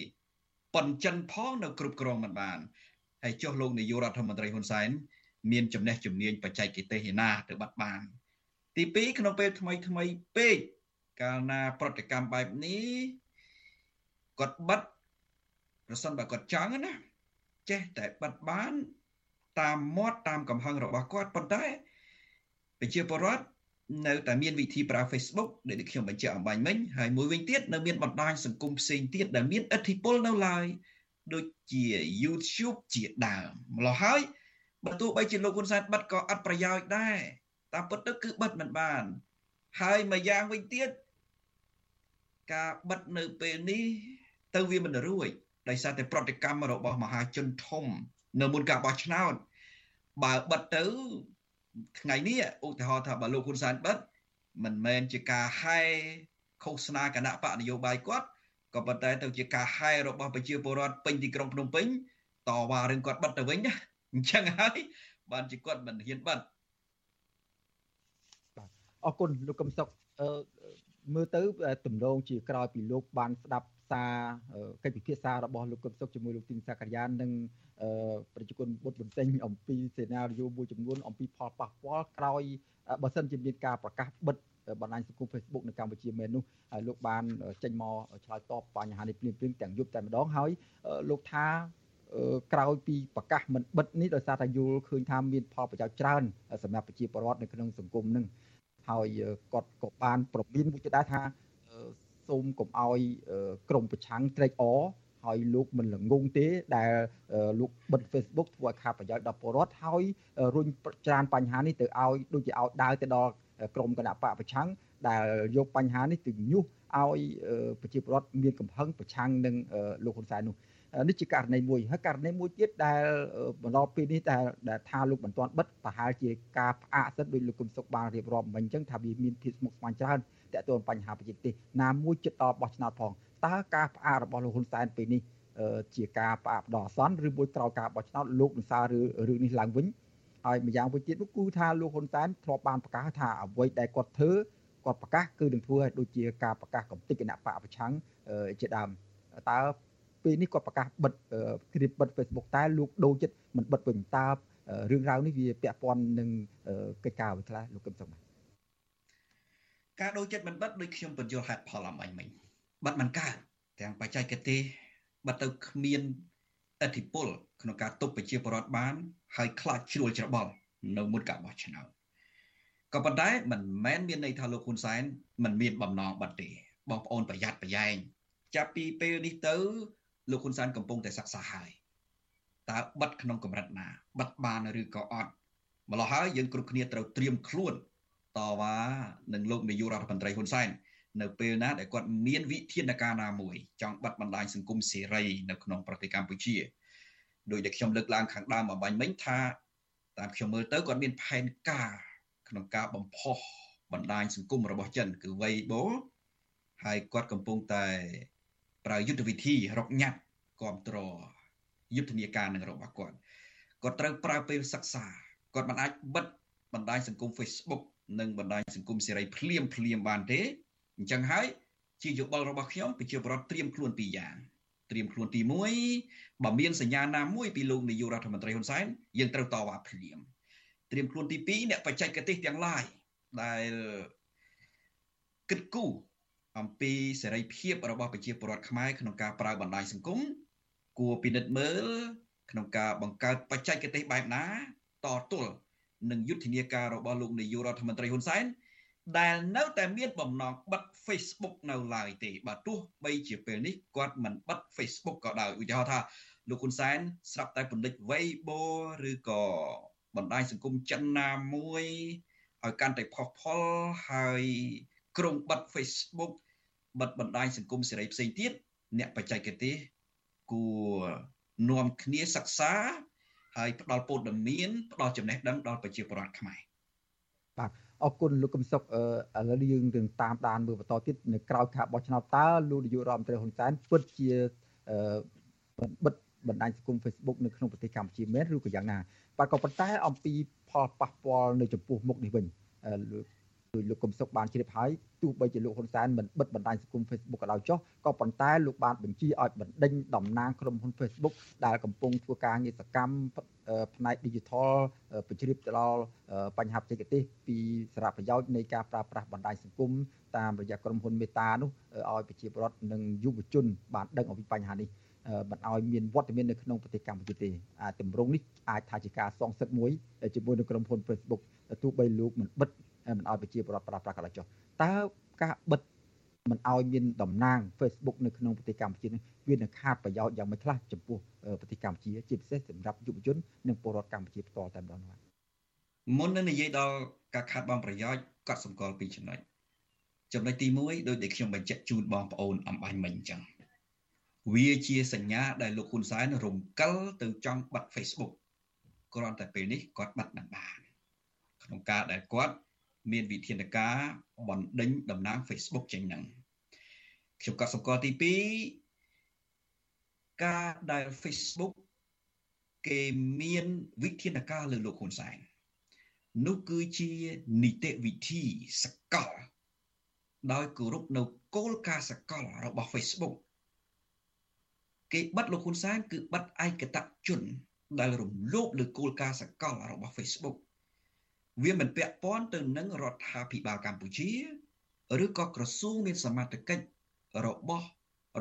ប៉ុនចិនផងនៅគ្រប់គ្រងមិនបានហើយចុះលោកនាយករដ្ឋមន្ត្រីហ៊ុនសែនមានចំណេះជំនាញបច្ចេកទេសឯណាទៅបាត់បាន ទី2ក្នុងពេលថ្មីថ្មីពេកកាលណាប្រតិកម្មបែបនេះគាត់បិទប្រសិនបើគាត់ចង់ណាចេះតែបិទបាន តាមមាត់តាមកំហឹងរបស់គាត់ប៉ុន្តែប្រជាពលរដ្ឋ នៅតែមានវិធីប្រើ Facebook ដែលខ្ញុំបញ្ជាក់អំបញ្ញមិញហើយមួយវិញទៀតនៅមានបណ្ដាញសង្គមផ្សេងទៀតដែលមានឥទ្ធិពលនៅឡើយដូចជា YouTube ជាដើមម្ល៉េះហើយបើទោះបីជាលោកហ៊ុនសែនបិទក៏អត់ប្រយោជន៍ដែរតាមពិតទៅគឺបិទមិនបាន ហើយមួយយ៉ាងវិញទៀតការបិទនៅពេលនេះ ទៅវាមិនរួចដោយសារតែប្រតិកម្មរបស់មហាជនធំ នៅមុនការបោះឆ្នោតបើបិទទៅ ថ្ងៃនេះឧទាហរណ៍ថាបើលោកហ៊ុនសែនបិទមិនមែនជាការហែឃោសនាគណៈបកនយោបាយគាត់ក៏ប៉ុន្តែទៅជាការហែរបស់ប្រជាពលរដ្ឋពេញទីក្រុងភ្នំពេញតវ៉ារឿងគាត់បិទទៅវិញណាអញ្ចឹងហើយបានជាគាត់មិនហ៊ានបិទបាទអរគុណលោកកឹមសុខអឺមើលទៅទំនងជាក្រោយពីលោកបានស្ដាប់ សារកិច្ចពិភាក្សារបស់លោកកឹមសុខជាមួយលោកទីនសាករិយានិងប្រជាជនបុតបន្ទិញអំពីសេណារីយ៉ូមួយចំនួនអំពីផលប៉ះពាល់ក្រោយបើសិនជាមានការប្រកាសបិទបណ្ដាញសង្គម Facebook នៅកម្ពុជាមែននោះហើយលោកបានចេញមកឆ្លើយតបបញ្ហានេះភ្លាមៗទាំងយប់តែម្ដងហើយលោកថាក្រោយពីប្រកាសមិនបិទនេះដោយសារតែយល់ឃើញថាមានផលប្រយោជន៍ច្រើនសម្រាប់ប្រជាពលរដ្ឋនៅក្នុងសង្គមនឹងហើយគាត់ក៏បានប្រមានមួយទៀតដែរថា សូមកុំឲ្យក្រមប្រឆាំងត្រេកអរហើយលោកមិនល្ងងទេដែលលោកបិទ Facebook ធ្វើឲ្យខាតប្រយោជន៍ដល់ពលរដ្ឋហើយរុញច្រានបញ្ហានេះទៅឲ្យដូចជាឲ្យដើរទៅដល់ក្រមគណៈបកប្រឆាំងដែលយកបញ្ហានេះទៅញុះឲ្យប្រជាពលរដ្ឋមានកំហឹងប្រឆាំងនឹងលោកហ៊ុនសែននោះនេះជាករណីមួយហើយករណីមួយទៀតដែលបន្តពីនេះដែលដែលថាលោកមិនទាន់បិទប្រហែលជាការផ្អាកសិទ្ធដោយលោកគឹមសុខបានរៀបរាប់មិញអញ្ចឹងថាវាមានភាពស្មុគស្មាញច្រើន តើតើបញ្ហាប្រជាទេសណាមួយចិត្តដល់បោះឆ្នោតផងតើការផ្អាករបស់លោកហ៊ុនសែនពេលនេះជាការផ្អាកដល់អសន្នឬមួយក្រោយការបោះឆ្នោតលោកនឹងសាររឿងនេះឡើងវិញហើយម្យ៉ាងវិញទៀតនោះគឺថាលោកហ៊ុនសែនធ្លាប់បានប្រកាសថាអ្វីដែលគាត់ធ្វើគាត់ប្រកាសគឺនឹងធ្វើឲ្យដូចជាការប្រកាសកំតិចគណៈបកប្រឆាំងជាដើមតើពេលនេះគាត់ប្រកាសបិទគ្រាបបិទ Facebook តែលោកដូរចិត្តមិនបិទវិញតើរឿងរ៉ាវនេះវាពាក់ព័ន្ធនឹងកិច្ចការអ្វីខ្លះលោកកឹមសុខណា ការដូរចិត្តមិនបិទដូចខ្ញុំបញ្យល់ហេតុផលអំអញមិញបិទមិនកើតទាំងបច្ចេកទេសបិទទៅគ្មានអធិពល ក្នុងការទប់ប្រជាពលរដ្ឋបាន ហើយខ្លាចជ្រួលច្របល់នៅមុនការបោះឆ្នោតក៏ប៉ុន្តែមិនមែនមានន័យថាលោកហ៊ុនសែនមិនមានបំណងបិទទេបងប្អូនប្រយ័ត្នប្រយែងចាប់ពីពេលនេះទៅលោកហ៊ុនសែនកំពុងតែសិក្សាហើយតើបិទក្នុងកម្រិតណាបិទបានឬក៏អត់ម្ល៉េះហើយយើងគ្រប់គ្នាត្រូវត្រៀមខ្លួន តវ៉ានឹងលោកនាយករដ្ឋមន្ត្រីហ៊ុនសែននៅពេលណាដែលគាត់មានវិធានការណាមួយចង់បិទបណ្ដាញសង្គមសេរីនៅក្នុងប្រទេសកម្ពុជាដោយដែលខ្ញុំលើកឡើងខាងដើមអបាញ់មិញថាតាមខ្ញុំមើលទៅគាត់មានផែនការក្នុងការបំផុសបណ្ដាញសង្គមរបស់ចិនគឺ Weibo ហើយគាត់កំពុងតែប្រើយុទ្ធវិធីរកញ៉ាត់គ្រប់គ្រងយុទ្ធនាការនឹងរបស់គាត់គាត់ត្រូវប្រើពេលសិក្សាគាត់មិនអាចបិទបណ្ដាញសង្គម Facebook និងបណ្ដាញសង្គមសេរីភ្លាមភ្លាមបានទេអញ្ចឹងហើយជាយោបល់របស់ខ្ញុំប្រជាពលរដ្ឋត្រៀមខ្លួនពីរយ៉ាងត្រៀមខ្លួនទី1បើមានសញ្ញាណាមួយពីលោកនាយករដ្ឋមន្ត្រីហ៊ុនសែនយើងត្រូវតវ៉ាភ្លាមត្រៀមខ្លួនទី2អ្នកបច្ចេកទេសទាំងឡាយដែលគិតគូរអំពីសេរីភាពរបស់ប្រជាពលរដ្ឋខ្មែរក្នុងការប្រើបណ្ដាញសង្គមគួរពិនិត្យមើលក្នុងការបង្កើតបច្ចេកទេសបែបណាតទល់ នឹងយុទ្ធនាការរបស់លោកនាយករដ្ឋមន្ត្រីហ៊ុនសែនដែលនៅតែមានបំណងបិទ Facebook នៅឡើយទេបើទោះបីជាពេលនេះគាត់មិនបិទ Facebook ក៏ដោយឧទាហរណ៍ថាលោកហ៊ុនសែនស្រាប់តែពន្លិច Weibo ឬក៏បណ្ដាញសង្គមចិនណាមួយឲ្យកាន់តែផុសផុលហើយក្រុងបិទ Facebook បិទបណ្ដាញសង្គមសេរីផ្សេងទៀតអ្នកបច្ចេកទេសគួរនាំគ្នាសិក្សា ហើយផ្ដល់ព័ត៌មានផ្ដល់ចំណេះដឹងដល់ប្រជាពលរដ្ឋខ្មែរបាទអរគុណលោកកឹមសុខឥឡូវយើងនឹងតាមដានមើលបន្តទៀតនៅក្រៅការបោះឆ្នោតតើលោកនាយករដ្ឋមន្ត្រីហ៊ុនសែនពិតជាបិទបណ្ដាញសង្គម Facebook នៅក្នុងប្រទេសកម្ពុជាមែនឬក៏យ៉ាងណាបាទក៏ប៉ុន្តែអំពីផលប៉ះពាល់នៅចំពោះមុខនេះវិញ ដោយលោកកឹមសុខបានជ្រាបហើយទោះបីជាលោកហ៊ុនសែនមិនបិទបណ្ដាញសង្គម Facebook ក៏ដោយចុះក៏ប៉ុន្តែលោកបានបញ្ជាឲ្យបណ្ដេញតំណាងក្រុមហ៊ុន Facebook ដែលកំពុងធ្វើការងារសកម្មផ្នែក Digital បញ្ជ្រាបទៅដល់បញ្ហាបច្ចេកទេសពីសារៈប្រយោជន៍នៃការប្រើប្រាស់បណ្ដាញសង្គមតាមរយៈក្រុមហ៊ុនមេតានោះឲ្យប្រជាពលរដ្ឋនិងយុវជន បានដឹងអំពីបញ្ហានេះមិនឲ្យមានវត្តមាននៅក្នុងប្រទេសកម្ពុជាទេអាតម្រងនេះអាចថាជាការសងសឹកមួយជាមួយនឹងក្រុមហ៊ុន Facebook ទោះបីលោកមិនបិទ មិនឲ្យប្រជាពលរដ្ឋប្រើប្រាស់ក៏ដោយចុះតើការបិទមិនឲ្យមានតំណាង Facebook នៅក្នុងប្រទេសកម្ពុជានេះវានឹងខាតប្រយោជន៍យ៉ាងម៉េចខ្លះចំពោះប្រទេសកម្ពុជាជាពិសេសសម្រាប់យុវជននិងពលរដ្ឋកម្ពុជាផ្ទាល់តែម្ដងបាទមុននឹងនិយាយដល់ការខាតបង់ប្រយោជន៍កត់សម្គាល់ពីចំណុចចំណុចទី1ដោយដែលខ្ញុំបញ្ជាក់ជូនបងប្អូនអំបញ្ញមិញអញ្ចឹងវាជាសញ្ញាដែលលោកហ៊ុនសែនរំកិលទៅចង់បិទ Facebook គ្រាន់តែពេលនេះគាត់បិទមិនបានក្នុងការដែលគាត់ មានវិធានការបណ្ដេញតំណាង Facebook ចេញហ្នឹងខ្ញុំក៏សម្គាល់ទី2ការដែល Facebook គេមានវិធានការលើលោកហ៊ុនសែននោះគឺជានីតិវិធីសកល ដោយគោរពនៅគោលការណ៍សកលរបស់ Facebook គេបិទលោកហ៊ុនសែនគឺបិទឯកតជន ដែលរំលោភលើគោលការណ៍សកលរបស់ Facebook វាមិនពាក់ព័ន្ធទៅនឹងរដ្ឋាភិបាលកម្ពុជាឬក៏ក្រសួងមានសមត្ថកិច្ចរបស់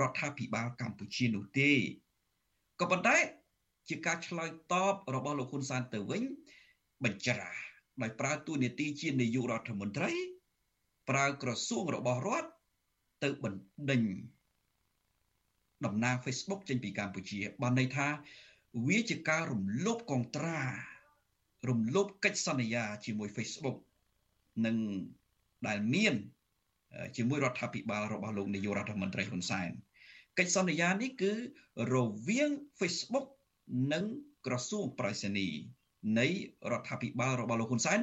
រដ្ឋាភិបាលកម្ពុជានោះទេក៏ប៉ុន្តែជាការឆ្លើយតបរបស់លោកហ៊ុនសែនទៅវិញបញ្ច្រាដោយប្រើតួនាទីជានាយករដ្ឋមន្ត្រី ប្រើក្រសួងរបស់រដ្ឋទៅបណ្ដេញតំណាង Facebook ចេញពីកម្ពុជាបានន័យថា វាជាការរំលោភកងត្រា រំលោភកិច្ចសន្យាជាមួយ Facebook និងដែលមានជាមួយរដ្ឋាភិបាលរបស់លោកនាយករដ្ឋមន្ត្រីហ៊ុនសែនកិច្ចសន្យានេះគឺរវាង Facebook និងក្រសួងប្រៃសណីនៃរដ្ឋាភិបាលរបស់លោកហ៊ុនសែន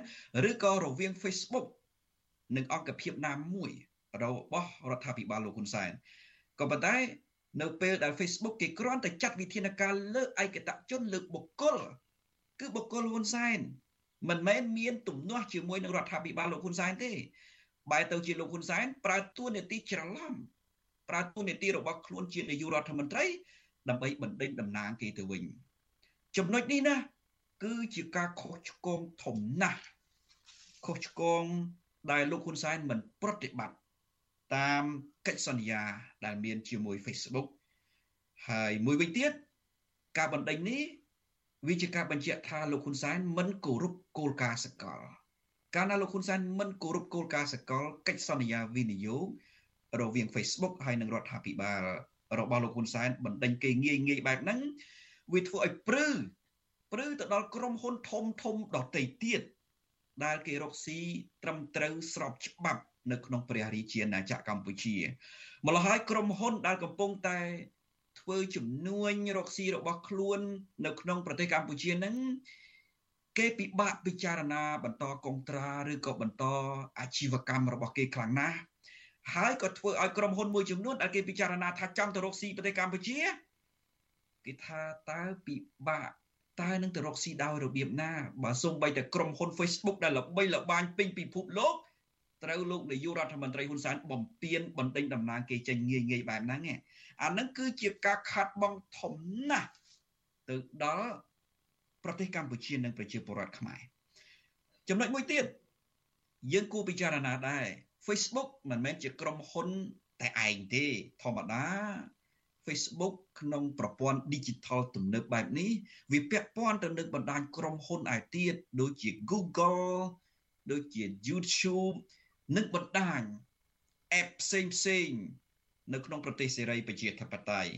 ឬក៏រវាង Facebook និងអង្គភាពណាមួយរបស់រដ្ឋាភិបាលលោកហ៊ុនសែនក៏ប៉ុន្តែនៅពេលដែល Facebook គេគ្រាន់តែចាត់វិធានការលើឯកតជនលើបុគ្គល គឺបុគ្គលហ៊ុនសែនមិនមែនមានទំនាស់ជាមួយនឹងរដ្ឋាភិបាលលោកហ៊ុនសែនទេបែរទៅជាលោកហ៊ុនសែនប្រើតួនាទីច្រឡំប្រើតួនាទីរបស់ខ្លួនជានាយករដ្ឋមន្ត្រីដើម្បីបណ្ដេញតំណាងគេទៅវិញចំណុចនេះណាគឺជាការខុសឆ្គងធំណាស់ខុសឆ្គងដែលលោកហ៊ុនសែនមិនប្រតិបត្តិតាមកិច្ចសន្យាដែលមានជាមួយ Facebook ហើយមួយវិញទៀតការបណ្ដេញនេះ វាជាការបញ្ជាក់ថាលោកហ៊ុនសែនមិនគោរពគោលការណ៍សកល កាលណាលោកហ៊ុនសែនមិនគោរពគោលការណ៍សកលកិច្ចសន្យាវិនិយោគរវាង Facebook ហើយនិងរដ្ឋាភិបាលរបស់លោកហ៊ុនសែនបណ្ដេញគេងាយងាយបែបហ្នឹងវាធ្វើឲ្យព្រឺព្រឺទៅដល់ក្រុមហ៊ុនធំធំដទៃទៀតដែលគេរកស៊ីត្រឹមត្រូវស្របច្បាប់ នៅក្នុងព្រះរាជាណាចក្រកម្ពុជាម្ល៉េះហើយក្រុមហ៊ុនដែលកំពុងតែ ធ្វើជំនួញរកស៊ីរបស់ខ្លួន នៅក្នុងប្រទេសកម្ពុជានឹងគេពិបាកពិចារណាបន្តកុងត្រាឬក៏បន្តអាជីវកម្មរបស់គេខ្លាំងណាស់ហើយក៏ធ្វើឲ្យក្រុមហ៊ុនមួយចំនួនដែលគេពិចារណាថាចង់ទៅរកស៊ីប្រទេសកម្ពុជាគេថាតើពិបាកតើនឹងទៅរកស៊ីដោយរបៀបណាបើសូម្បីតែក្រុមហ៊ុន Facebook ដែលល្បីល្បាញពេញពិភពលោកត្រូវលោកនាយករដ្ឋមន្ត្រីហ៊ុនសែនបំពេញបណ្ដេញតំណែងគេចេញងាយងាយបែបហ្នឹង អាហ្នឹងគឺជាការខាត់បងធំណាស់ទៅដល់ប្រទេសកម្ពុជានិងប្រជាពលរដ្ឋខ្មែរចំណុចមួយទៀតយើងគួរពិចារណាដែរ Facebook មិនមែនជាក្រុមហ៊ុនតែឯងទេធម្មតា Facebook ក្នុងប្រព័ន្ធ Digital ទំនើបបែបនេះវាពាក់ព័ន្ធទៅនឹងបណ្ដាញក្រុមហ៊ុនឯទៀតដូចជា Google ដូចជា YouTube និងបណ្ដាញ app ផ្សេងផ្សេង នៅក្នុងប្រទេសសេរីប្រជាធិបតេយ្យ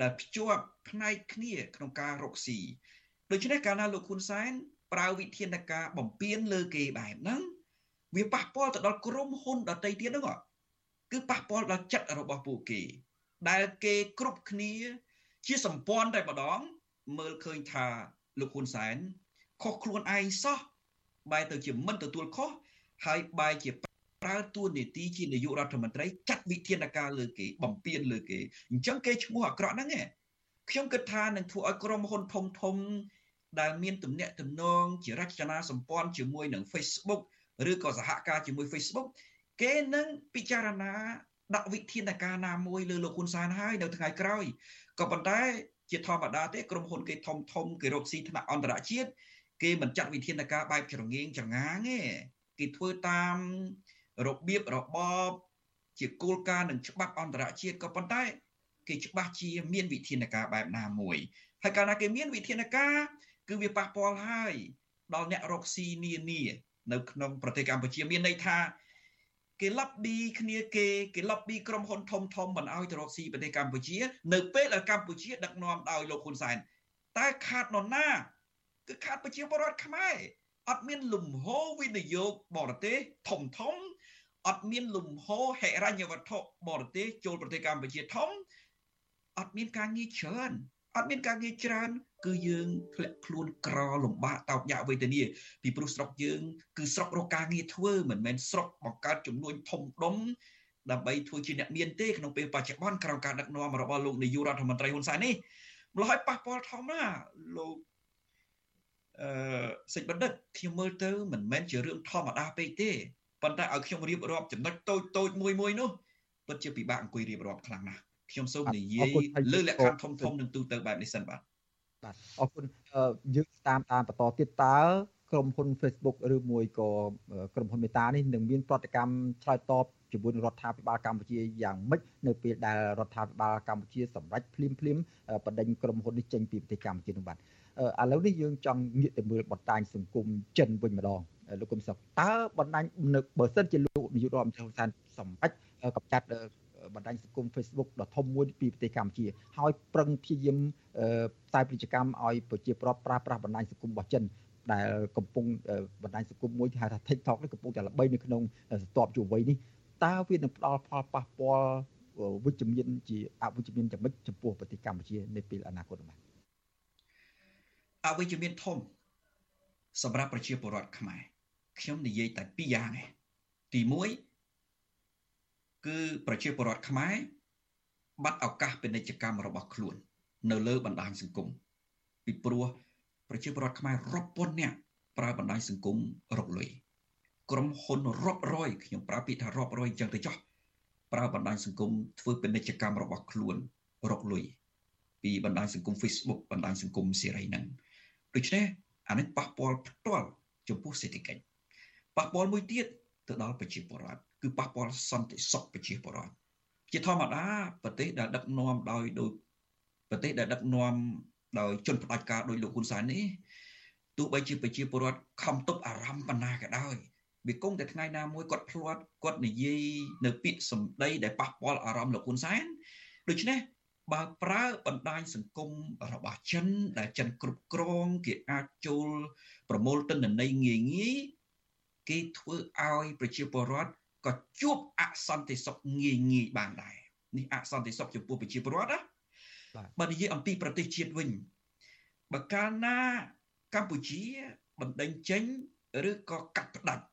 ដែលភ្ជាប់ផ្នែកគ្នាក្នុងការរកស៊ីដូច្នេះកាលណាលោកហ៊ុនសែនប្រើវិធានការបំពេញលើគេបែបហ្នឹងវាប៉ះពាល់ទៅដល់ក្រុមហ៊ុនដទៃទៀតហ្នឹងគឺប៉ះពាល់ដល់ចិត្តរបស់ពួកគេ ដែលគេគ្រប់គ្នា ជាសម្ព័ន្ធតែម្ដង មើលឃើញថាលោកហ៊ុនសែនខុសខ្លួនឯងសោះបែរទៅជាមិនទទួលខុសហើយបែរជា ប្រើតួនាទីជានាយករដ្ឋមន្ត្រីចាត់វិធានការលើគេបំពេញលើគេអញ្ចឹងគេឈ្មោះអាក្រក់ហ្នឹងឯងខ្ញុំគិតថានឹងធ្វើឲ្យក្រុមហ៊ុនធំធំដែលមានទំនាក់ទំនងជារចនាសម្ព័ន្ធជាមួយនឹង Facebook ឬក៏សហការជាមួយ Facebook គេនឹងពិចារណាដាក់វិធានការណាមួយលើលោកហ៊ុនសែនហើយនៅថ្ងៃក្រោយក៏ប៉ុន្តែជាធម្មតាទេក្រុមហ៊ុនគេធំធំគេរកស៊ីថ្នាក់អន្តរជាតិគេមិនចាត់វិធានការបែបច្រងៀងចងាងទេគេធ្វើតាម របៀបរបបជាគោលការណ៍និងច្បាប់អន្តរជាតិក៏ប៉ុន្តែគេច្បាស់ជាមានវិធានការបែបណាមួយហើយកាលណាគេមានវិធានការគឺវាប៉ះពាល់ហើយដល់អ្នករកស៊ីនានានៅក្នុងប្រទេសកម្ពុជាមានន័យថាគេ lobby គ្នាគេគេ lobby ក្រុមហ៊ុនធំធំមិនឲ្យទៅរកស៊ីប្រទេសកម្ពុជា នៅពេលដែលកម្ពុជាដឹកនាំដោយលោកហ៊ុនសែនតែខាតនរណាគឺខាតប្រជាពលរដ្ឋខ្មែរអត់មានលំហវិនិយោគបរទេសធំធំ អត់មានលំហហិរញ្ញវត្ថុបរទេសចូលប្រទេសកម្ពុជាធំអត់មានការងារច្រើនអត់មានការងារច្រើន គឺយើងធ្លាក់ខ្លួនក្រលំបាកតោកយ៉ាក់វេទនាពីព្រោះស្រុកយើង គឺស្រុករកការងារធ្វើមិនមែនស្រុកបង្កើតចំនួនធំដុំដើម្បីធ្វើជាអ្នកមានទេក្នុងពេលបច្ចុប្បន្នក្រោមការដឹកនាំរបស់លោកនាយករដ្ឋមន្ត្រីហ៊ុនសែននេះម្ល៉េះហើយប៉ះពាល់ធំណាលោកអឺសេចបណ្ឌិតខ្ញុំមើលទៅមិនមែនជារឿងធម្មតាពេកទេ ប៉ុន្តែឲ្យខ្ញុំរៀបរាប់ចំណុចតូចតូចមួយមួយនោះពិតជាពិបាកអង្គុយរៀបរាប់ខ្លាំងណាស់ខ្ញុំសូមនិយាយលើលក្ខខណ្ឌធំធំនឹងទូទៅបែបនេះសិនបាទបាទអរគុណយើងតាមតាមបន្តទៀតតើក្រុមហ៊ុន Facebook ឬមួយក៏ក្រុមហ៊ុនមេតានេះនឹងមានប្រតិកម្មឆ្លើយតបជាមួយនឹងរដ្ឋាភិបាលកម្ពុជាយ៉ាងម៉េចនៅពេលដែលរដ្ឋាភិបាលកម្ពុជាសម្រេចភ្លាមភ្លាមបណ្ដេញក្រុមហ៊ុននេះចេញពីប្រទេសកម្ពុជានោះបាទ ឥឡូវនេះយើងចង់ងាកទៅមើលបណ្ដាញសង្គមចិនវិញម្ដងលោកគុំសុខតើបណ្ដាញបើសិនជាលោកនាយករដ្ឋមន្ត្រីហ៊ុនសែនសម្រេចកម្ចាត់បណ្ដាញសង្គម Facebook ដ៏ធំមួយពីប្រទេសកម្ពុជាហើយប្រឹងព្យាយាមផ្សាយពាណិជ្ជកម្មឲ្យប្រជាពលរដ្ឋប្រើប្រាស់បណ្ដាញសង្គមរបស់ចិនដែលកំពុងបណ្ដាញសង្គមមួយគេហៅថា TikTok នេះកំពុងតែល្បីនៅក្នុងស្ទាប់យុវវ័យនេះតើវានឹងផ្ដល់ផលប៉ះពាល់វិជ្ជមានជាអវិជ្ជមានយ៉ាងម៉េចចំពោះប្រទេសកម្ពុជា នៅពេលអនាគតបាទ អវិជ្ជមានធំ សម្រាប់ប្រជាពលរដ្ឋខ្មែរខ្ញុំនិយាយតែពីរយ៉ាងឯងទី1គឺប្រជាពលរដ្ឋខ្មែរបាត់ឱកាសពាណិជ្ជកម្មរបស់ខ្លួន នៅលើបណ្ដាញសង្គមពីព្រោះប្រជាពលរដ្ឋខ្មែររាប់ពាន់នាក់ប្រើបណ្ដាញសង្គមរកលុយក្រុមហ៊ុនរាប់រយខ្ញុំប្រើពាក្យថារាប់រយអញ្ចឹងទៅចោះប្រើបណ្ដាញសង្គមធ្វើពាណិជ្ជកម្មរបស់ខ្លួនរកលុយពីបណ្ដាញសង្គម Facebook បណ្ដាញសង្គមសេរីហ្នឹង ដូច្នេះអានេះប៉ះពាល់ផ្ទាល់ចំពោះសេដ្ឋកិច្ចប៉ះពាល់មួយទៀតទៅដល់ប្រជាពលរដ្ឋគឺប៉ះពាល់សន្តិសុខប្រជាពលរដ្ឋជាធម្មតាប្រទេសដែលដឹកនាំដោយដោយប្រទេសដែលដឹកនាំដោយជនផ្ដាច់ការដោយលោកហ៊ុនសែននេះទោះបីជាប្រជាពលរដ្ឋខំទប់អារម្មណ៍ប៉ុណ្ណាក៏ដោយវាគង់តែថ្ងៃណាមួយគាត់ភ្លាត់គាត់និយាយនៅពាក្យសម្ដីដែលប៉ះពាល់អារម្មណ៍លោកហ៊ុនសែនដូច្នេះ បើប្រើបណ្ដាញសង្គមរបស់ចិនដែលចិនគ្រប់គ្រងគេអាចចូលប្រមូលទិន្នន័យងាយងាយគេធ្វើឲ្យប្រជាពលរដ្ឋក៏ជួបអសន្តិសុខងាយងាយបានដែរនេះអសន្តិសុខចំពោះប្រជាពលរដ្ឋណាបើនិយាយអំពីប្រទេសជាតិវិញបើកាលណាកម្ពុជាបណ្ដេញចេញឬក៏កាត់ផ្ដាច់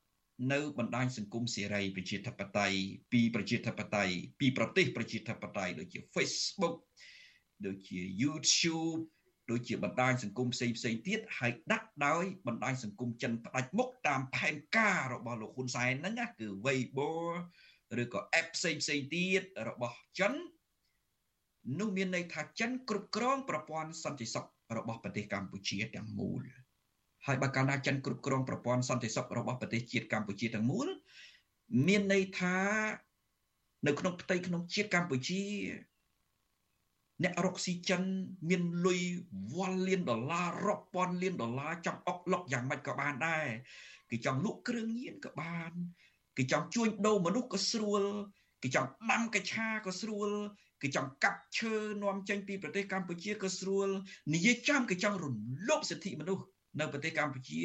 នៅបណ្ដាញសង្គមសេរីប្រជាធិបតេយ្យពីប្រជាធិបតេយ្យពីប្រទេសប្រជាធិបតេយ្យដូចជា Facebook ដូចជា YouTube ដូចជាបណ្ដាញសង្គមផ្សេងផ្សេងទៀតហើយដាក់ដោយបណ្ដាញសង្គមចិនផ្ដាច់មុខតាមផែនការរបស់លោកហ៊ុនសែនហ្នឹងណាគឺ Weibo ឬក៏ app ផ្សេងផ្សេងទៀតរបស់ចិននោះមានន័យថាចិនគ្រប់គ្រងប្រព័ន្ធសន្តិសុខរបស់ប្រទេសកម្ពុជាទាំងមូល ហើយបើកាលណាចិនគ្រប់គ្រងប្រព័ន្ធសន្តិសុខរបស់ប្រទេសជាតិកម្ពុជាទាំងមូលមានន័យថានៅក្នុងផ្ទៃក្នុងជាតិកម្ពុជា អ្នករកស៊ីចិន មានលុយវ៉ាល់លានដុល្លាររាប់ពាន់លានដុល្លារចង់អុកឡុកយ៉ាងម៉េចក៏បានដែរគេចង់លក់គ្រឿងញៀនក៏បានគេចង់ជួញដូរមនុស្សក៏ស្រួលគេចង់ដាំកញ្ឆាក៏ស្រួលគេចង់កាប់ឈើនាំចេញពីប្រទេសកម្ពុជាក៏ស្រួលនិយាយចំគេចង់រំលោភសិទ្ធិមនុស្ស នៅប្រទេសកម្ពុជា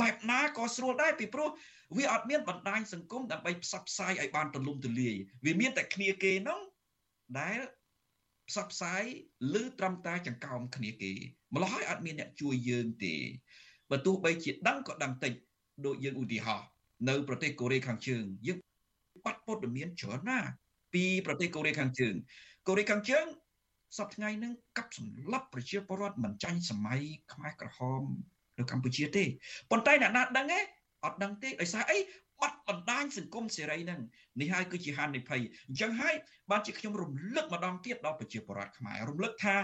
បែបណាក៏ស្រួលដែរពីព្រោះវាអត់មានបណ្ដាញសង្គមដើម្បីផ្សព្វផ្សាយឲ្យបានទូលំទូលាយវាមានតែគ្នាគេនោះដែលផ្សព្វផ្សាយឬត្រឹមតែចង្កោមគ្នាគេម្ល៉េះហើយអត់មានអ្នកជួយយើងទេបើទោះបីជាដឹងក៏ដឹងតិចដូចយើងឧទាហរណ៍នៅប្រទេសកូរ៉េខាងជើងយើងបាត់ព័ត៌មានច្រើនណាស់ពីប្រទេសកូរ៉េខាងជើងកូរ៉េខាងជើងសប្តាហ៍ថ្ងៃហ្នឹងកាប់សម្លាប់ប្រជាពលរដ្ឋមិនចាញ់សម័យខ្មែរក្រហម នៅកម្ពុជាទេប៉ុន្តែអ្នកណាដឹងទេអត់ដឹងទេដោយសារអីបាត់បណ្ដាញសង្គមសេរីហ្នឹងនេះហើយគឺជាហានិភ័យអញ្ចឹងហើយបានជាខ្ញុំរំលឹកម្ដងទៀតដល់ប្រជាពលរដ្ឋខ្មែររំលឹកថា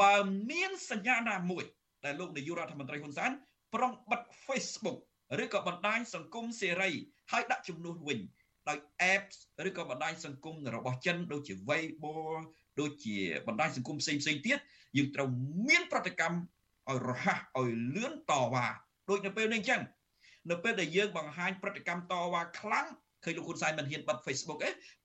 បើមានសញ្ញាណាមួយដែលលោកនាយករដ្ឋមន្ត្រីហ៊ុនសែនប្រុងបិទ Facebook ឬក៏បណ្ដាញសង្គមសេរីហើយដាក់ជំនួសវិញដោយ apps ឬក៏បណ្ដាញសង្គមរបស់ចិនដូចជា Weibo ដូចជាបណ្ដាញសង្គមផ្សេងផ្សេងទៀតយើងត្រូវមានប្រតិកម្ម ឲ្យរហ័សឲ្យលឿនតវ៉ាដូចនៅពេលនេះអញ្ចឹងនៅពេលដែលយើងបង្ហាញប្រតិកម្មតវ៉ាខ្លាំងឃើញលោកហ៊ុនសែនមិនហ៊ានបិទ Facebook ទេ